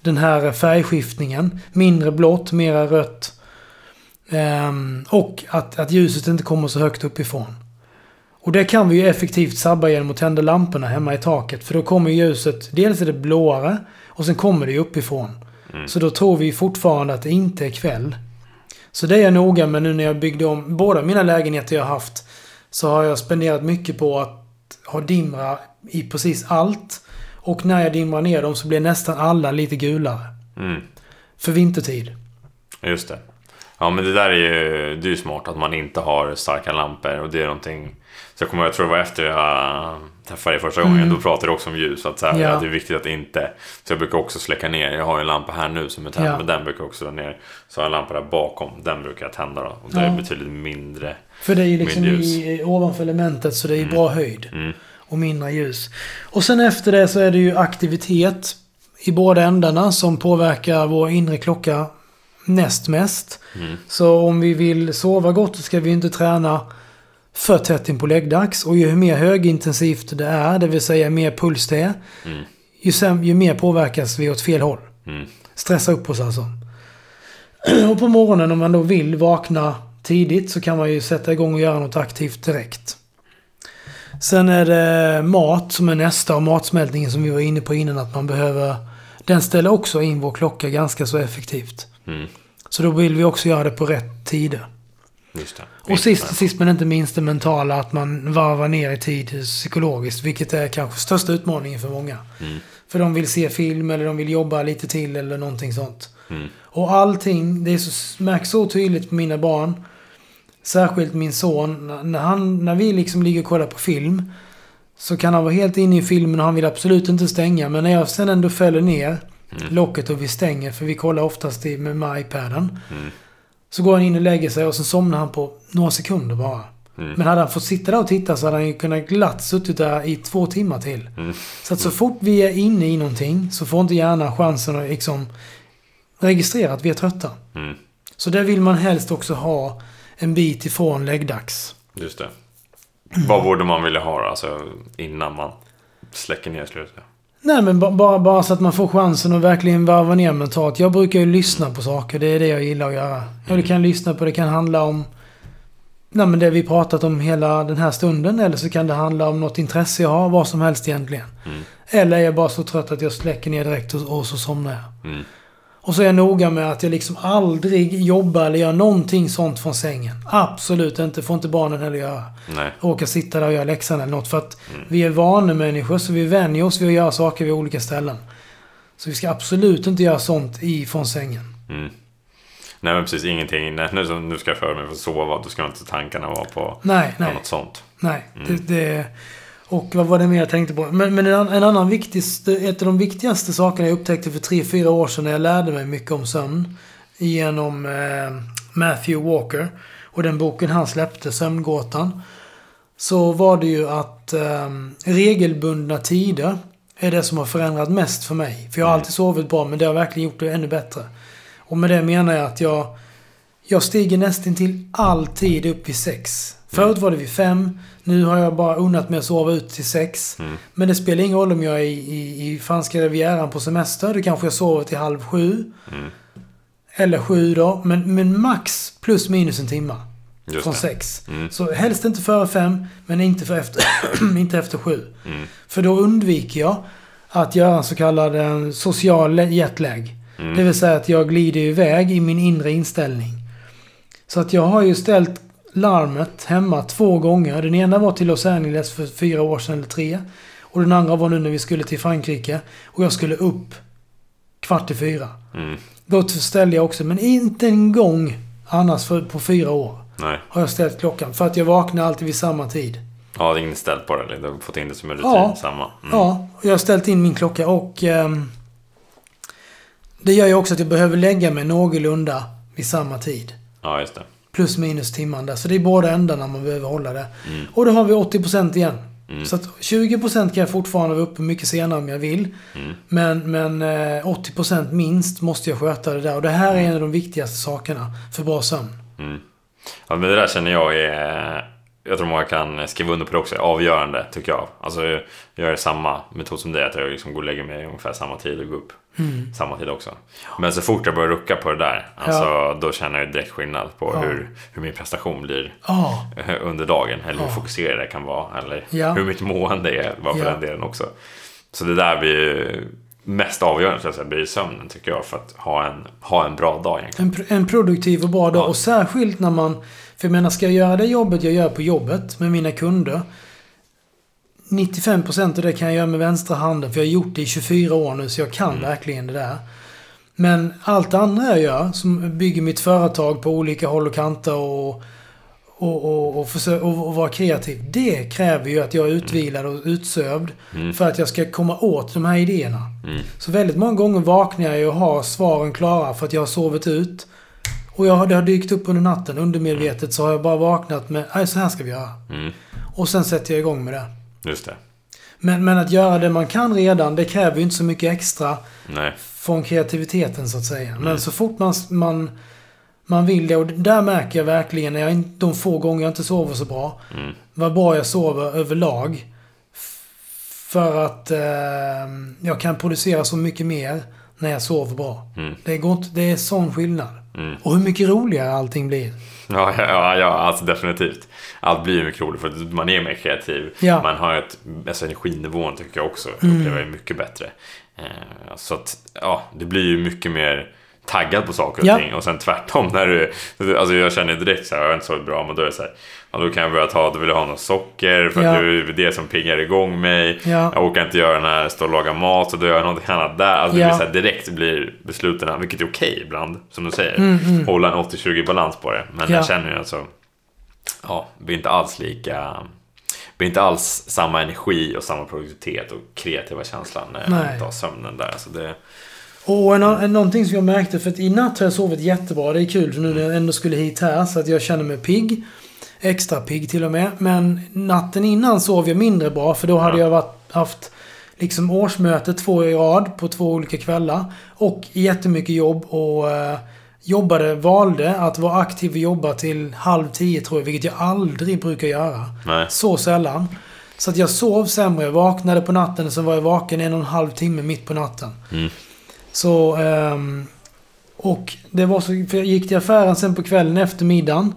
den här färgskiftningen. Mindre blått, mera rött. Ehm, och att, att ljuset inte kommer så högt uppifrån. Och det kan vi ju effektivt sabba genom att tända lamporna hemma i taket. För då kommer ljuset, dels är det blåare och sen kommer det ju uppifrån. Mm. Så då tror vi fortfarande att det inte är kväll. Så det är jag noga med nu när jag byggde om båda mina lägenheter jag haft. Så har jag spenderat mycket på att ha dimra i precis allt. Och när jag dimrar ner dem så blir nästan alla lite gulare. Mm. För vintertid. Just det. Ja men det där är ju, det är ju smart att man inte har starka lampor och det är någonting Så jag kommer jag tror det var efter jag träffade dig första gången, Mm. då pratade du också om ljus att, så här, Ja. att det är viktigt att inte Så jag brukar också släcka ner, jag har en lampa här nu som är tänd Ja. men den brukar jag också dra ner Så har jag en lampa där bakom, den brukar jag tända då och det Ja. är betydligt mindre För det är ju liksom i, ovanför elementet så det är ju bra höjd. mm. Och mindre ljus. Och sen efter det så är det ju aktivitet i båda ändarna som påverkar vår inre klocka näst mest. Mm. Så om vi vill sova gott så ska vi inte träna för tätt in på läggdags. Och ju mer högintensivt det är, det vill säga mer puls det är, Mm. ju, säm- ju mer påverkas vi åt fel håll. Mm. Stressa upp oss alltså. [clears throat] Och på morgonen om man då vill vakna tidigt så kan man ju sätta igång och göra något aktivt direkt. Sen är det mat som är nästa och matsmältningen som vi var inne på innan att man behöver... Den ställer också in vår klocka ganska så effektivt. Mm. Så då vill vi också göra det på rätt tider. Och sist, sist men inte minst det mentala att man varvar ner i tid psykologiskt. Vilket är kanske största utmaningen för många. Mm. För de vill se film eller de vill jobba lite till eller någonting sånt. Mm. Och allting, det är så, märks så tydligt på mina barn. Särskilt min son. När, han, när vi liksom ligger och kollar på film. Så kan han vara helt inne i filmen och han vill absolut inte stänga. Men när jag sen ändå fäller ner Mm. locket och vi stänger. För vi kollar oftast med, med iPaden. Mm. Så går han in och lägger sig och sen somnar han på några sekunder bara. Mm. Men hade han fått sitta där och titta så hade han ju kunnat glatt suttit där i två timmar till. Mm. Så att så fort vi är inne i någonting så får inte hjärnan chansen att liksom registrera att vi är trötta. Mm. Så där vill man helst också ha en bit ifrån läggdags. Just det Vad borde man vilja ha alltså innan man släcker ner slutet? Nej men ba- bara, bara så att man får chansen att verkligen varva ner mentalt. Jag brukar ju lyssna på saker. Det är det jag gillar att göra. Ja, det kan lyssna på. Det kan handla om Nej men det vi pratat om hela den här stunden. Eller så kan det handla om något intresse jag har. Vad som helst egentligen. Mm. Eller är jag bara så trött att jag släcker ner direkt och, och så somnar jag. Mm. Och så är jag noga med att jag liksom aldrig jobbar eller gör någonting sånt från sängen. Absolut inte. Får inte barnen heller göra. Nej Råka sitta där och göra läxan eller något. För att vi är vanemänniskor så vi vänjer oss vid att göra saker vid olika ställen. Så vi ska absolut inte göra sånt i från sängen. Mm. Nej men precis ingenting. Nej, nu, nu ska jag för mig för att sova. Då ska inte tankarna vara på, Nej, på nej. något sånt. Nej. Det, det, och vad var det mer jag tänkte på? Men, men en, annan- en annan viktig, ett av de viktigaste sakerna jag upptäckte för tre fyra år sedan när jag lärde mig mycket om sömn. Genom eh, Matthew Walker. Och den boken han släppte, Sömngåtan. Så var det ju att eh, regelbundna tider är det som har förändrat mest för mig. För jag har Mm. alltid sovit bra men det har verkligen gjort det ännu bättre. Och med det menar jag att jag, jag stiger nästan till alltid upp vid sex. Förut var det vid fem. Nu har jag bara unnat mig att sova ut till sex. Mm. Men det spelar ingen roll om jag är i, i, i franska rivieran på semester. Då kanske jag sover till halv sju. Mm. Eller sju då. Men, men max plus minus en timma. Just från det. sex. Mm. Så helst inte före fem, men inte, för efter, [clears throat] inte efter sju. Mm. För då undviker jag att göra en så kallad eh, social jetlag. Mm. Det vill säga att jag glider iväg i min inre inställning. Så att jag har ju ställt larmet hemma två gånger. Den ena var till Los Angeles för fyra år sedan eller tre. Och den andra var nu när vi skulle till Frankrike. Och jag skulle upp kvart i fyra. Mm. Då ställde jag också, men inte en gång annars för, på fyra år Nej. har jag ställt klockan. För att jag vaknar alltid vid samma tid. Ja, det är inställt på det. Du har fått in det som en rutin. Ja. Samma. Mm. Ja, jag har ställt in min klocka och... ehm, det gör ju också att jag behöver lägga mig någorlunda vid samma tid. ja, just det. Plus minus timman där. Så det är båda ändarna man behöver hålla det. Mm. Och då har vi 80% igen. Mm. Så att 20% kan jag fortfarande vara uppe mycket senare om jag vill. Mm. Men, men eh, 80% minst måste jag sköta det där. Och det här är en av de viktigaste sakerna för bra sömn. Mm. Ja, men det där känner jag är jag tror många kan skriva under på det också, avgörande tycker jag. Alltså jag gör samma metod som dig, att jag liksom går och lägger mig ungefär samma tid och går upp Mm. tid också. Men så fort jag börjar rucka på det där, alltså, då känner jag direkt skillnad på hur, hur min prestation blir [laughs] under dagen. Eller hur fokuserad jag kan vara. Eller hur mitt mående är, var för den delen också. Så det där blir ju mest avgörande, så att säga, blir sömnen tycker jag. För att ha en, ha en bra dag egentligen. En, en produktiv och bra dag. Ja. Och särskilt när man... För jag menar, ska jag göra det jobbet jag gör på jobbet med mina kunder. 95% av det kan jag göra med vänstra handen. För jag har gjort det i 24 år nu, så jag kan Mm. verkligen det där. Men allt andra jag gör, som bygger mitt företag på olika håll och kanter och, och, och, och, försö- och, och vara kreativ. Det kräver ju att jag är utvilad och utsövd. Mm. För att jag ska komma åt de här idéerna. Mm. Så väldigt många gånger vaknar jag och har svaren klara för att jag har sovit ut. Och jag, har- det har dykt upp under natten. Undermedvetet så har jag bara vaknat med nej så här ska vi göra. Mm. Och sen sätter jag igång med det. Just det. Men, men att göra det man kan redan, det kräver ju inte så mycket extra Nej. från kreativiteten så att säga. Men Mm. så fort man, man, man vill det, och där märker jag verkligen när jag, in- de få gånger jag inte sover så bra, Mm. vad bra jag sover överlag. För att eh, jag kan producera så mycket mer när jag sover bra. Mm. Det, går inte, det är sån skillnad. Mm. Och hur mycket roligare allting blir. Ja, ja, ja, alltså definitivt. Allt blir ju mycket roligt för att man är mer kreativ. Ja. Man har ett, alltså energinivån tycker jag också Mm. upplever mycket bättre. Eh, så att, ja, det blir ju mycket mer taggad på saker och Ja. ting. Och sen tvärtom när du, alltså jag känner direkt så här, jag har inte sovit bra, men då är det så här, ja, då kan jag börja ta, då vill jag ha något socker för att Ja. det är det som piggar igång mig. Ja. Jag orkar inte göra den här, stå och laga mat, så då gör jag något annat där. Alltså det blir så här, direkt blir besluten, vilket är okej ibland, som du säger. Mm, mm. Hålla en 80-20 balans på det. Men Ja. jag känner ju alltså, ja, blir inte alls lika, blir inte alls samma energi och samma produktivitet och kreativa känslan när jag inte har sömnen där. Så det, Och en, en, någonting som jag märkte, för att i natt har jag sovit jättebra. Det är kul för nu när jag ändå skulle hit här så att jag känner mig pigg. Extra pigg till och med. Men natten innan sov jag mindre bra för då hade Ja. jag varit, haft liksom årsmöte två i rad på två olika kvällar. Och jättemycket jobb och eh, jobbade, valde att vara aktiv och jobba till halv tio tror jag, vilket jag aldrig brukar göra. nej. Så sällan. Så att jag sov sämre. Jag vaknade på natten och så var jag vaken en och en halv timme mitt på natten. Mm. Så... ehm, och det var så... För jag gick till affären sen på kvällen efter middagen.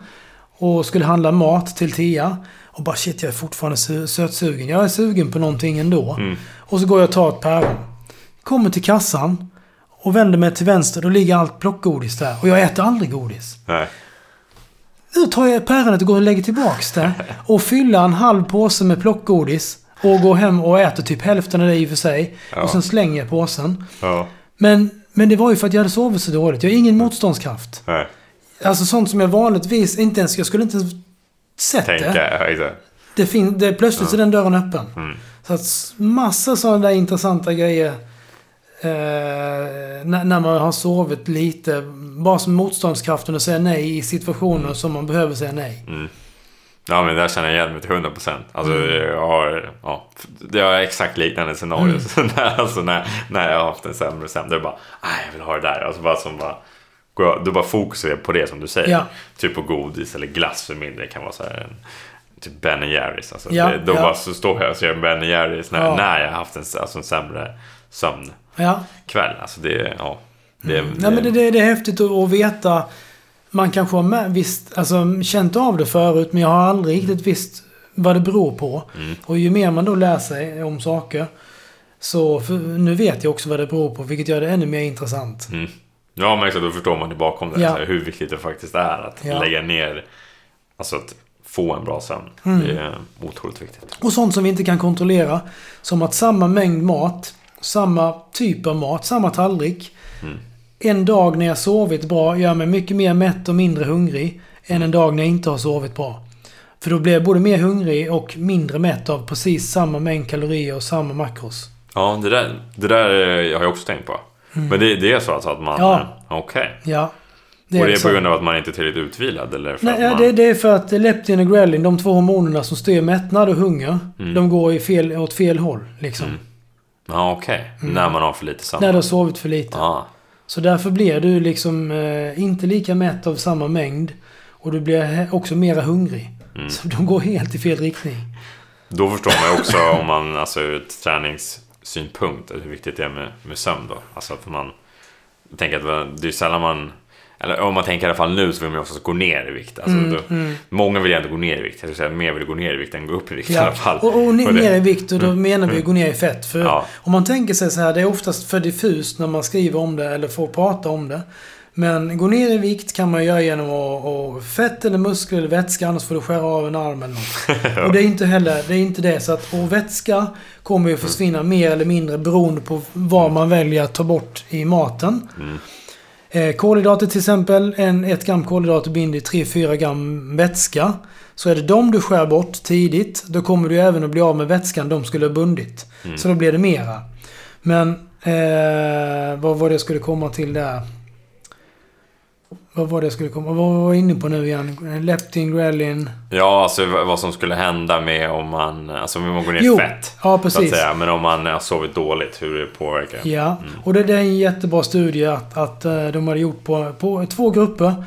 Och skulle handla mat till Tia. Och bara shit, jag är fortfarande su- sötsugen. Jag är sugen på någonting ändå. Mm. Och så går jag och tar ett päron. Kommer till kassan. Och vänder mig till vänster. Då ligger allt plockgodis där. Och jag äter aldrig godis. nej. Nu tar jag päronet och går och lägger tillbaks det. [laughs] Och fyller en halv påse med plockgodis. Och går hem och äter typ hälften av det i och för sig. Ja. Och sen slänger jag påsen. Ja, Men, men det var ju för att jag hade sovit så dåligt. Jag har ingen motståndskraft. nej. Alltså sånt som jag vanligtvis inte ens... Jag skulle inte ens sett Tänka, det. det, fin, det plötsligt så är den dörren öppen. Mm. Så att massa sådana där intressanta grejer. Eh, när, när man har sovit lite. Bara som motståndskraften att säga nej i situationer som man behöver säga nej. Mm. Ja men där känner jag igen mig till 100%. Alltså Mm. jag har, ja, det har exakt liknande scenario. Mm. [laughs] Så när, alltså när, när jag har haft en sämre sämre, det bara, nej jag vill ha det där. Alltså bara som bara, jag- då bara fokuserar jag på det som du säger. Ja. Typ på godis eller glass för min del kan vara så här en, Typ Ben Jerrys. Alltså, Ja, det, då ja. bara så står jag och ser Ben Jerrys när, Ja. när jag har haft en, alltså en sämre sömnkväll. Ja. Alltså det, ja. Det, Mm. Nej, men det, det, det är häftigt att, att veta. Man kanske har med, visst, alltså, känt av det förut, men jag har aldrig riktigt visst vad det beror på. Mm. Och ju mer man då lär sig om saker, så nu vet jag också vad det beror på, vilket gör det ännu mer intressant. Mm. Ja, men exakt, då förstår man det bakom det. Ja. Så här, hur viktigt det faktiskt är att Ja. lägga ner, alltså att få en bra sömn. Mm. Det är otroligt viktigt. Och sånt som vi inte kan kontrollera, som att samma mängd mat, samma typ av mat, samma tallrik. Mm. En dag när jag sovit bra gör mig mycket mer mätt och mindre hungrig än en dag när jag inte har sovit bra. För då blir jag både mer hungrig och mindre mätt av precis samma mängd kalorier och samma makros. Ja, det där, det där eh, har jag också tänkt på. Men det, det är så alltså att man... Mm. Ja. Okej. Ja. Och det är på grund av att man inte är tillräckligt utvilad? Eller för Nej, att ja, man... det, det är för att leptin och ghrelin, de två hormonerna som styr mättnad och hunger, Mm. de går i fel, åt fel håll. Liksom. Mm. Ja, okej. När man har för lite sömn? När du har sovit för lite. Ja. Så därför blir du liksom eh, inte lika mätt av samma mängd. Och du blir också mera hungrig. Mm. Så de går helt i fel riktning. Då förstår man ju också om man, alltså ur ett träningssynpunkt, hur viktigt det är med, med sömn då. Alltså för man, jag tänker att det är sällan man, eller om man tänker i alla fall nu så vill man ju oftast gå ner i vikt. Alltså Mm, då, Många vill ju ändå gå ner i vikt. Jag skulle säga mer vill gå ner i vikt än gå upp i vikt i Ja. alla fall. Och, och ne- Och det- ner i vikt och då menar vi gå ner i fett. För Ja. om man tänker sig så här, det är oftast för diffust när man skriver om det eller får prata om det. Men gå ner i vikt kan man göra genom att, att fett eller muskler eller vätska, annars får du skära av en arm eller något. [laughs] Och det är inte heller, det är inte det. Så att, och vätska kommer ju försvinna mer eller mindre beroende på vad man väljer att ta bort i maten. Eh, kolhydrater till exempel, en, ett gram kolhydrater binder 3-4 gram vätska. Så är det de du skär bort tidigt, då kommer du även att bli av med vätskan de skulle ha bundit. Mm. Så då blir det mera. Men eh, vad var det jag skulle komma till där? Vad var det jag skulle komma... Vad var jag inne på nu igen? Leptin, grelin... Ja, alltså vad som skulle hända med om man, alltså om man går ner i fett. ja precis. Men om man har sovit dåligt, hur det påverkar. Ja, och det, det är en jättebra studie att, att eh, de hade gjort på, på två grupper.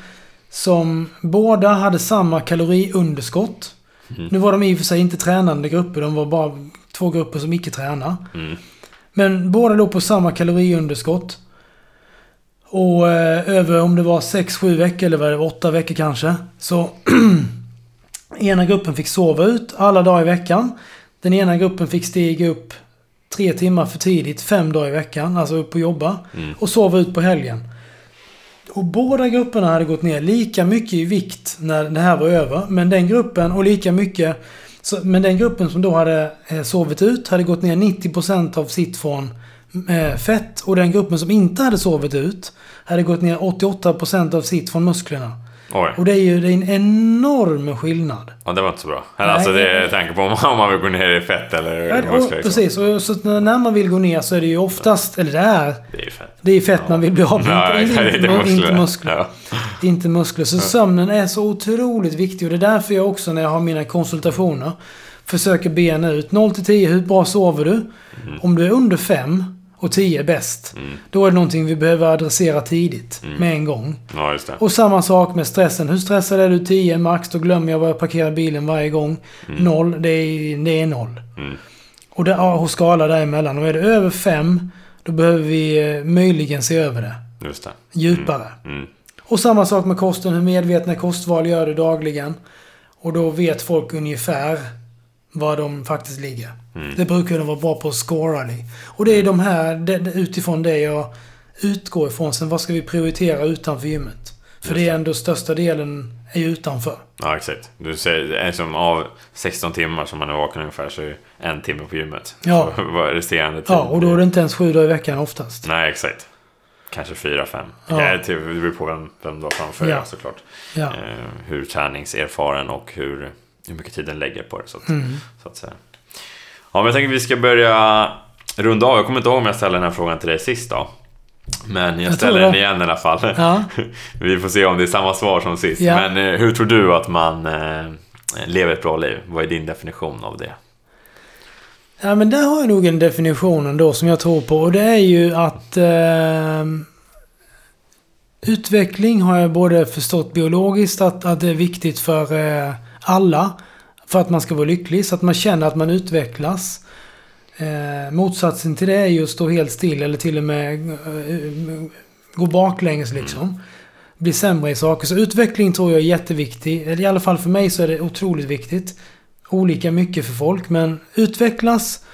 Som båda hade samma kaloriunderskott. Mm. Nu var de i och för sig inte tränande grupper, de var bara två grupper som icke tränar. Mm. Men båda låg på samma kaloriunderskott. Och eh, över om det var 6-7 veckor eller vad det var, 8 veckor kanske. Så [clears throat] ena gruppen fick sova ut alla dagar i veckan. Den ena gruppen fick stiga upp tre timmar för tidigt, fem dagar i veckan. Alltså upp och jobba. Mm. Och sova ut på helgen. Och båda grupperna hade gått ner lika mycket i vikt när det här var över. Men den gruppen, och lika mycket... Så, men den gruppen som då hade eh, sovit ut hade gått ner 90% av sitt från fett. Och den gruppen som inte hade sovit ut hade gått ner 88% av sitt från musklerna. Oj. Och det är ju det är en enorm skillnad. Ja, det var inte så bra. Eller, alltså det är tanke på om man- vill gå ner i fett eller Ja, muskler. liksom. precis, och så när man vill gå ner så är det ju oftast, eller det är, Det är fett. det är fett man vill bli av med. Ja, inte, inte, inte inte, muskler. muskler. Ja. Inte muskler. Så sömnen är så otroligt viktig. Och det är därför jag också när jag har mina konsultationer försöker bena ut 0 till 10, hur bra sover du? Om du är under 5 och 10 är bäst, Mm. då är det någonting vi behöver adressera tidigt med en gång. ja, just det. Och samma sak med stressen. Hur stressad är du 10 max? Då glömmer jag var jag parkerar bilen varje gång. 0, det är, det är 0. Mm. Och det, ja, och skala däremellan. Och är det över 5, då behöver vi eh, möjligen se över det. Just det. Djupare. Mm. Och samma sak med kosten. Hur medvetna kostval gör du dagligen? Och då vet folk ungefär var de faktiskt ligger. Mm. Det brukar de vara bra på att scora i. Och det är de här, det, det- utifrån det jag utgår ifrån. Sen vad ska vi prioritera utanför gymmet? För Just det är ändå största delen är utanför. Ja, exakt. Du säger, det är som av 16 timmar som man är vaken ungefär så är det en timme på gymmet. Ja. Så [laughs] vad är resterande tid? Ja, och då är det inte ens sju dagar i veckan oftast. Nej, exakt. Kanske fyra, fem. Ja. Ja. Det beror på vem, vem du har framför Ja. dig såklart. Ja. Eh, hur träningserfaren och hur, hur mycket tid den lägger på det. Så att, Mm. så att säga. Ja, men jag tänker att vi ska börja runda av. Jag kommer inte ihåg om jag ställde den här frågan till dig sist då. Men jag, Jag ställer den igen i alla fall. Ja. [laughs] Vi får se om det är samma svar som sist. Ja. Men eh, hur tror du att man eh, lever ett bra liv? Vad är din definition av det? Ja, men där har jag nog en definition ändå som jag tror på. Och det är ju att... Eh, utveckling har jag både förstått biologiskt att, att det är viktigt för eh, alla. För att man ska vara lycklig. Så att man känner att man utvecklas. Eh, motsatsen till det är ju att stå helt still eller till och med eh, gå baklänges liksom. Bli sämre i saker. Så utveckling tror jag är jätteviktig. Eller i alla fall för mig så är det otroligt viktigt. Olika mycket för folk, men utvecklas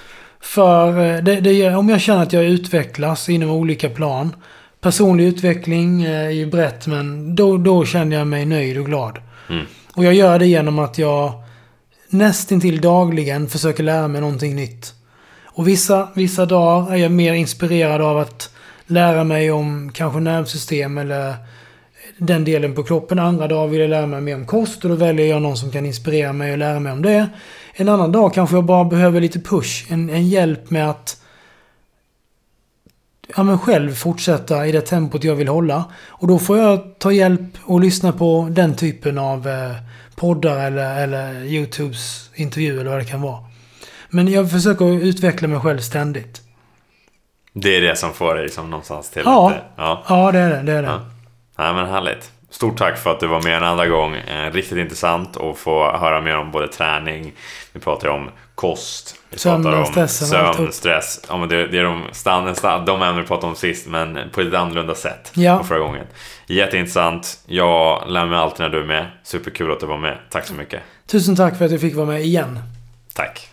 för... Eh, det, det, om jag känner att jag utvecklas inom olika plan. Personlig utveckling eh, är ju brett, men då, då känner jag mig nöjd och glad. Mm. Och jag gör det genom att jag nästintill dagligen försöker lära mig någonting nytt. Och vissa, vissa dagar är jag mer inspirerad av att lära mig om kanske nervsystem eller den delen på kroppen. Andra dagar vill jag lära mig mer om kost och då väljer jag någon som kan inspirera mig och lära mig om det. En annan dag kanske jag bara behöver lite push, en, en hjälp med att ja, men själv fortsätta i det tempot jag vill hålla. Och då får jag ta hjälp och lyssna på den typen av eh, poddar eller, eller YouTubes intervjuer eller vad det kan vara. Men jag försöker utveckla mig själv ständigt. Det är det som får dig liksom någonstans till Ja. eh, ja. Ja, det är det. det, är det. Ja. Nej men härligt. Stort tack för att du var med en andra gång. Eh, riktigt intressant att få höra mer om både träning, vi pratar om kost, vi Sömn, pratar om stressen, sömn, alltihop. stress. Ja, men det, det är de, stand, stand, de ämnen vi pratade om sist, men på ett lite annorlunda sätt Ja. förra gången. Jätteintressant. Jag lär mig alltid när du är med. Superkul att du var med. Tack så mycket. Tusen tack för att du fick vara med igen. Tack.